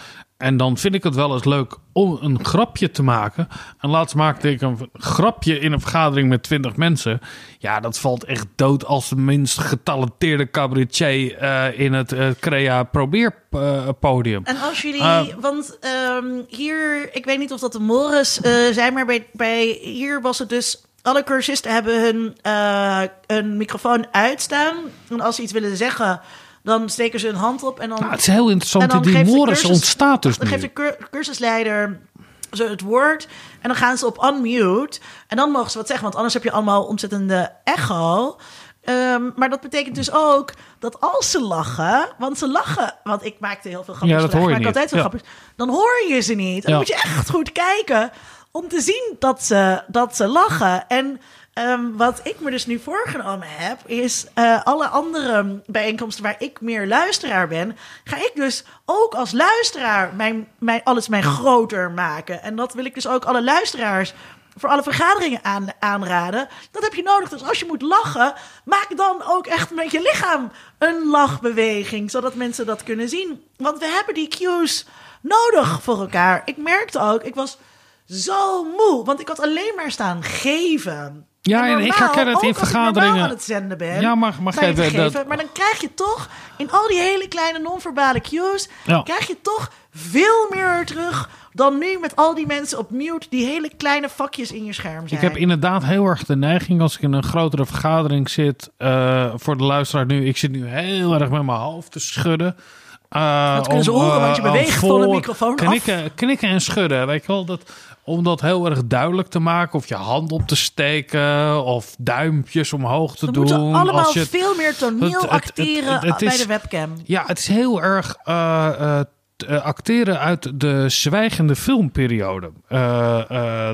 En dan vind ik het wel eens leuk om een grapje te maken. En laatst maakte ik een grapje in een vergadering met twintig mensen. Ja, dat valt echt dood als de minst getalenteerde cabaretier eh, in het eh, Crea Probeer eh, podium. En als jullie, Ah. want ehm, hier, ik weet niet of dat de Morris eh, zijn, maar bij, bij hier was het dus. Alle cursisten hebben hun, eh, hun microfoon uitstaan. En als ze iets willen zeggen, dan steken ze hun hand op. En dan, Nou, het is heel interessant. Die Morris cursus- ontstaat dus dan nu. geeft de cur- cursusleider ze het woord. En dan gaan ze op unmute. En dan mogen ze wat zeggen, want anders heb je allemaal ontzettende echo. Ehm, maar dat betekent dus ook dat als ze lachen, want ze lachen, want ik maakte heel veel grapjes, Ja, dat hoor je maak niet. altijd veel Ja. grapjes, dan hoor je ze niet. En dan Ja. moet je echt goed kijken om te zien dat ze, dat ze lachen. En ehm, wat ik me dus nu voorgenomen heb, is eh, alle andere bijeenkomsten waar ik meer luisteraar ben, ga ik dus ook als luisteraar mijn, mijn, alles mijn groter maken. En dat wil ik dus ook alle luisteraars voor alle vergaderingen aan, aanraden. Dat heb je nodig. Dus als je moet lachen, maak dan ook echt met je lichaam een lachbeweging, zodat mensen dat kunnen zien. Want we hebben die cues nodig voor elkaar. Ik merkte ook, ik was zo moe, want ik had alleen maar staan geven. Ja, en ik herken het in vergaderingen. aan het zenden ben. Ja, mag- mag sta je te even geven, dat- Maar dan krijg je toch in al die hele kleine non-verbale cues, Ja. krijg je toch veel meer terug dan nu met al die mensen op mute die hele kleine vakjes in je scherm zijn. Ik heb inderdaad heel erg de neiging als ik in een grotere vergadering zit. eh, voor de luisteraar nu, ik zit nu heel erg met mijn hoofd te schudden. Eh, Dat kunnen ze horen, want je eh, beweegt van de microfoon af. knikken, Knikken en schudden, weet je wel. Dat, om dat heel erg duidelijk te maken. Of je hand op te steken. Of duimpjes omhoog te We doen. moeten allemaal als je, veel meer toneel het- acteren het- het bij is- de webcam. Ja, het is heel erg eh, eh, eh, acteren uit de zwijgende filmperiode.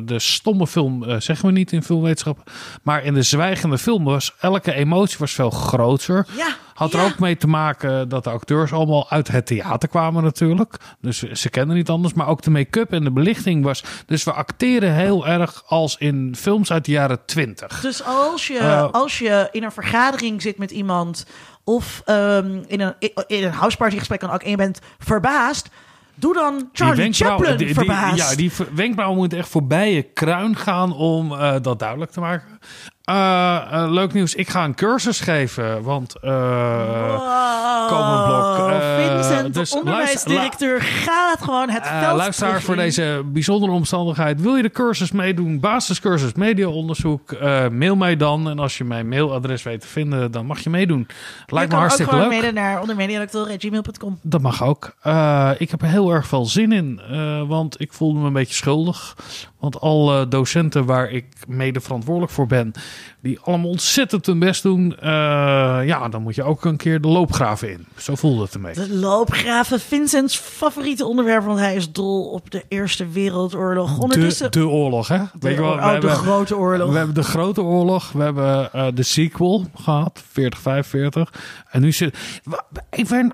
De stomme film zeggen we niet in filmwetenschap. Maar in de zwijgende film was elke emotie was veel groter. Ja, Had er ja. ook mee te maken dat de acteurs allemaal uit het theater kwamen natuurlijk. Dus ze kenden niet anders. Maar ook de make-up en de belichting was... Dus we acteren heel erg als in films uit de jaren twintig. Dus als je, Eh, als je in een vergadering zit met iemand of ehm, in een, in een housepartygesprek kan ook en je bent verbaasd, doe dan Charlie Chaplin die- die- ja, die wenkbrauw moet echt voorbij je kruin gaan om eh, dat duidelijk te maken. Eh, eh, leuk nieuws, ik ga een cursus geven, want eh, Wow, komend blok. Vincent, dus de onderwijsdirecteur, gaat gewoon het veld luisteraar voor in. deze bijzondere omstandigheid. Wil je de cursus meedoen? Basiscursus mediaonderzoek. Mail mij dan. En als je mijn mailadres weet te vinden, dan mag je meedoen. Je Lijkt me kan hartstikke ook leuk. mede naar ondermediadoctor.gmail.com. Dat mag ook. Ik heb er heel erg veel zin in, want ik voelde me een beetje schuldig. Want alle docenten waar ik mede verantwoordelijk voor ben, die allemaal ontzettend hun best doen. eh, ja, dan moet je ook een keer de loopgraven in. Zo voelde het ermee. De loopgraven, Vincent's favoriete onderwerp, want hij is dol op de Eerste Wereldoorlog. Ondertussen De, de oorlog, hè? Weet je wel, oh, we de hebben- grote oorlog. We hebben de grote oorlog, we hebben eh, de sequel gehad, 4045. En nu zit. Even,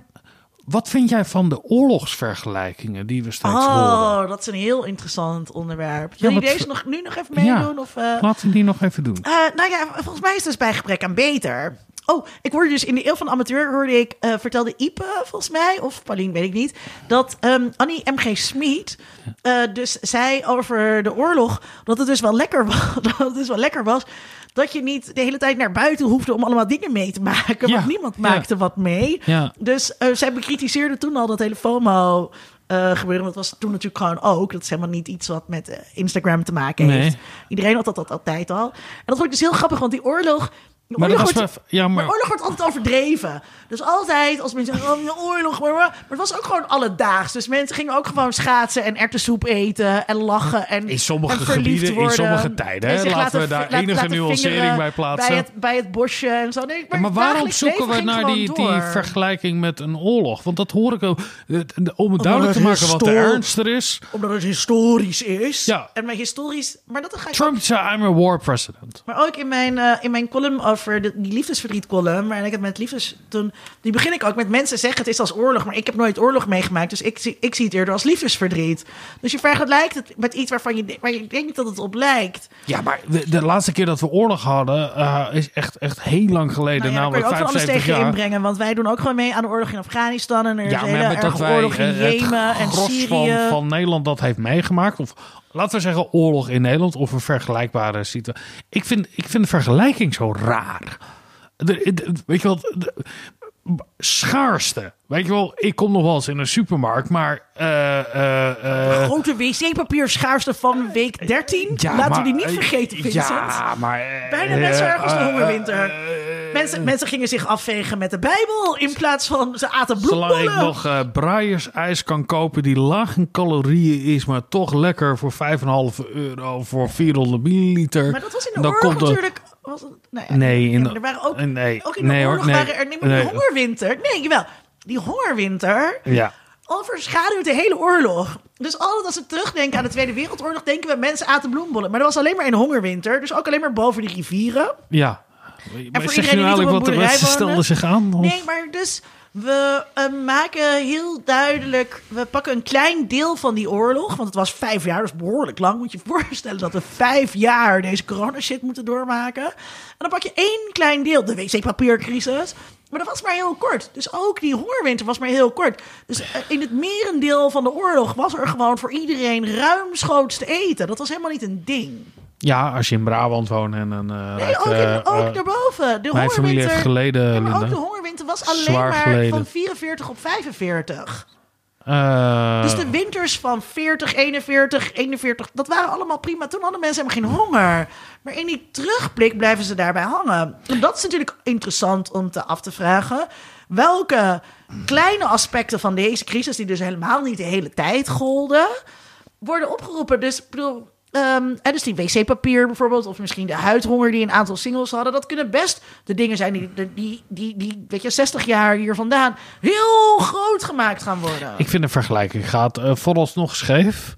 wat vind jij van de oorlogsvergelijkingen die we steeds horen? Oh, dat is een heel interessant onderwerp. Ja, Wil je deze nog, nu nog even meedoen? Of, eh? Laten we die nog even doen. Eh, nou ja, volgens mij is het dus bij gebrek aan beter. Oh, ik hoorde dus in de Eeuw van de Amateur, hoorde ik, eh, vertelde Ipe volgens mij, of Pauline, weet ik niet, dat ehm, Annie M.G. Smit eh, dus zei over de oorlog, dat het dus wel lekker was, dat het dus wel lekker was, dat je niet de hele tijd naar buiten hoefde om allemaal dingen mee te maken, want niemand maakte wat mee. Dus eh, zij bekritiseerde toen al dat hele FOMO eh gebeuren. Dat was toen natuurlijk gewoon ook. Dat is helemaal niet iets wat met eh, Instagram te maken Nee. heeft. Iedereen had dat, dat altijd al. En dat vond ik dus heel grappig, want die oorlog... De Maar dat oorlog was wordt, ja, maar- oorlog wordt altijd overdreven. Dus altijd als mensen zeggen, oh, de oorlog. Maar, maar het was ook gewoon alledaags. Dus mensen gingen ook gewoon schaatsen en erwtensoep eten en lachen. En, In sommige en gebieden, in worden. sommige tijden, hè? Laten we daar enige nuancering bij plaatsen. Bij het, bij het bosje en zo. Nee, Ja, maar maar waarom zoeken we naar die, die vergelijking met een oorlog? Want dat hoor ik ook. Om het duidelijk te maken wat de ernst er is. Omdat het historisch is. Ja. En mijn historisch... Maar dat ga ik Trump zei, I'm a war president. Maar ook in mijn, eh, in mijn column over de, die liefdesverdriet column, waarin ik het met liefdes toen, die begin ik ook met mensen zeggen het is als oorlog, maar ik heb nooit oorlog meegemaakt, dus ik, zie- ik zie het eerder als liefdesverdriet. Dus je vergelijkt het met iets waarvan je, waar je denkt dat het op lijkt. Ja, maar de, de laatste keer dat we oorlog hadden eh, is echt, echt heel lang geleden. Nou ja, daar kun je namelijk ook alles 75 tegen jaar. inbrengen, want wij doen ook gewoon mee aan de oorlog in Afghanistan en er Ja, maar hele met erg dat wij oorlog in eh, Jemen en Syrië. van, van Nederland dat heeft meegemaakt. Of laten we zeggen oorlog in Nederland of een vergelijkbare situatie. Ik vind, ik vind de vergelijking zo raar. Weet je wat? Schaarste. Weet je wel, ik kom nog wel eens in een supermarkt, maar... eh, eh, eh, Grote wc-papier schaarste van week 13. ja, Laten we die niet vergeten, Vincent. Ja, maar... eh, Bijna net zo erg als de eh, hongerwinter. eh, Mensen, mensen gingen zich afvegen met de Bijbel in plaats van ze aten Zolang ik nog eh Breyers ijs kan kopen die laag in calorieën is, maar toch lekker voor 5,5 euro voor 400 milliliter. Maar dat was in de oorlog er- natuurlijk... Was het, nee, in er waren ook, nee, ook in nee de hoor, oorlog nee, waren er... Die hongerwinter... Nee, jawel. Die hongerwinter... Ja. overschaduwt de hele oorlog. Dus altijd als we terugdenken aan de Tweede Wereldoorlog, denken we mensen aten bloembollen. Maar er was alleen maar een hongerwinter, dus ook alleen maar boven de rivieren. Ja. Maar voor zeg iedereen je die niet nou op eigenlijk een wat de boerderij mensen stelden wonen? zich aan? Of- Nee, maar dus we eh, maken heel duidelijk, we pakken een klein deel van die oorlog, want het was vijf jaar, dat is behoorlijk lang. Moet je je voorstellen dat we vijf jaar deze corona-shit moeten doormaken. En dan pak je één klein deel, de wc-papiercrisis. Maar dat was maar heel kort. Dus ook die hongerwinter was maar heel kort. Dus eh, in het merendeel van de oorlog was er gewoon voor iedereen ruimschoots te eten. Dat was helemaal niet een ding. Ja, als je in Brabant woont en een... eh, Nee, ook, in- eh, ook eh, daarboven. De Mijn familie heeft geleden, Ja, maar ook de hongerwinter was alleen Zwaar maar geleden. van 44 op 45. Eh, Dus de winters van 40, 41, 41, dat waren allemaal prima. Toen hadden mensen helemaal geen honger. Maar in die terugblik blijven ze daarbij hangen. En dat is natuurlijk interessant om te af te vragen. Welke kleine aspecten van deze crisis, die dus helemaal niet de hele tijd golden, worden opgeroepen. Dus ik bedoel, ehm, hè, dus die wc-papier bijvoorbeeld, of misschien de huidhonger die een aantal singles hadden, dat kunnen best de dingen zijn die, die, die, die, weet je, 60 jaar hier vandaan heel groot gemaakt gaan worden. Ik vind de vergelijking gaat eh, vooralsnog scheef.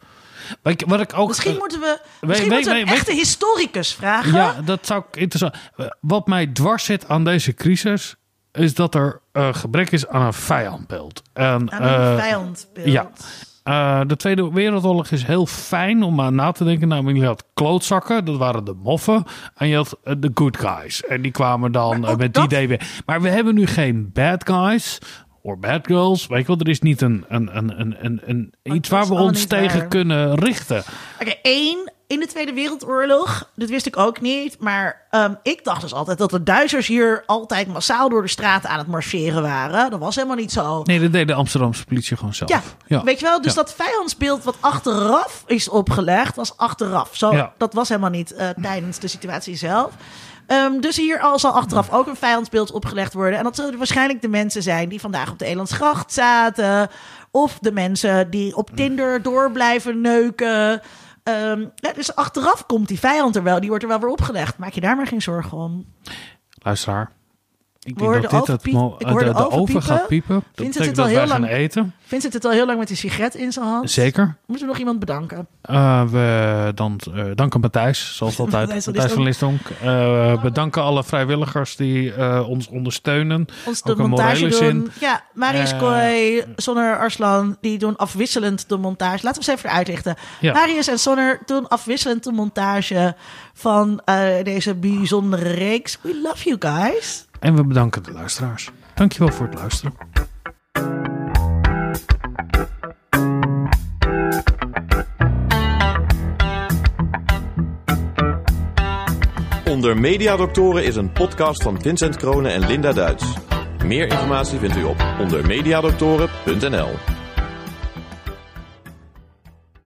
Wat ik, wat ik ook... Misschien eh, moeten we, misschien moeten we een echte historicus vragen. Ja, dat zou ik interessant. Eh, Wat mij dwars zit aan deze crisis is dat er gebrek is aan een vijandbeeld. En, Aan een vijandbeeld. ja. Eh, de Tweede Wereldoorlog is heel fijn om aan na te denken. Nou, je had klootzakken, dat waren de moffen. En je had eh, de good guys. En die kwamen dan eh, met dat- die idee weer. Maar we hebben nu geen bad guys. Of bad girls. Weet je wel, er is niet een, een, een, een, een, iets waar we ons tegen waar. kunnen richten. Oké, één, in de Tweede Wereldoorlog, dat wist ik ook niet, maar ehm, ik dacht dus altijd dat de Duitsers hier altijd massaal door de straten aan het marcheren waren. Dat was helemaal niet zo. Nee, dat deed de Amsterdamse politie gewoon zelf. Ja, weet je wel? Dus Ja. dat vijandsbeeld wat achteraf is opgelegd, was achteraf. Zo, Ja. Dat was helemaal niet eh, tijdens de situatie zelf. Ehm, dus hier al zal achteraf ook een vijandsbeeld opgelegd worden. En dat zullen waarschijnlijk de mensen zijn die vandaag op de Elandsgracht zaten. Of de mensen die op Tinder door blijven neuken. Ehm, dus achteraf komt die vijand er wel. Die wordt er wel weer opgelegd. Maak je daar maar geen zorgen om. Luisteraar. Ik denk de dat dit het ik hoor de, de de oven gaat piepen. Vincent betekent zit al heel lang- eten. Vincent zit al heel lang met een sigaret in zijn hand. Zeker. Moeten we nog iemand bedanken? Eh, we dan, eh, danken Matthijs, zoals altijd. Matthijs van Listonk. Eh, bedanken alle vrijwilligers die eh, ons ondersteunen. ons de Ook montage doen. zin. Ja, Marius Eh, Kooi, Sonner Arslan, die doen afwisselend de montage. Laten we eens even uitlichten. Ja. Marius en Sonner doen afwisselend de montage van eh, deze bijzondere reeks. We love you guys. En we bedanken de luisteraars. Dankjewel voor het luisteren. Onder Mediadoktoren is een podcast van Vincent Kronen en Linda Duits. Meer informatie vindt u op ondermediadoktoren.nl.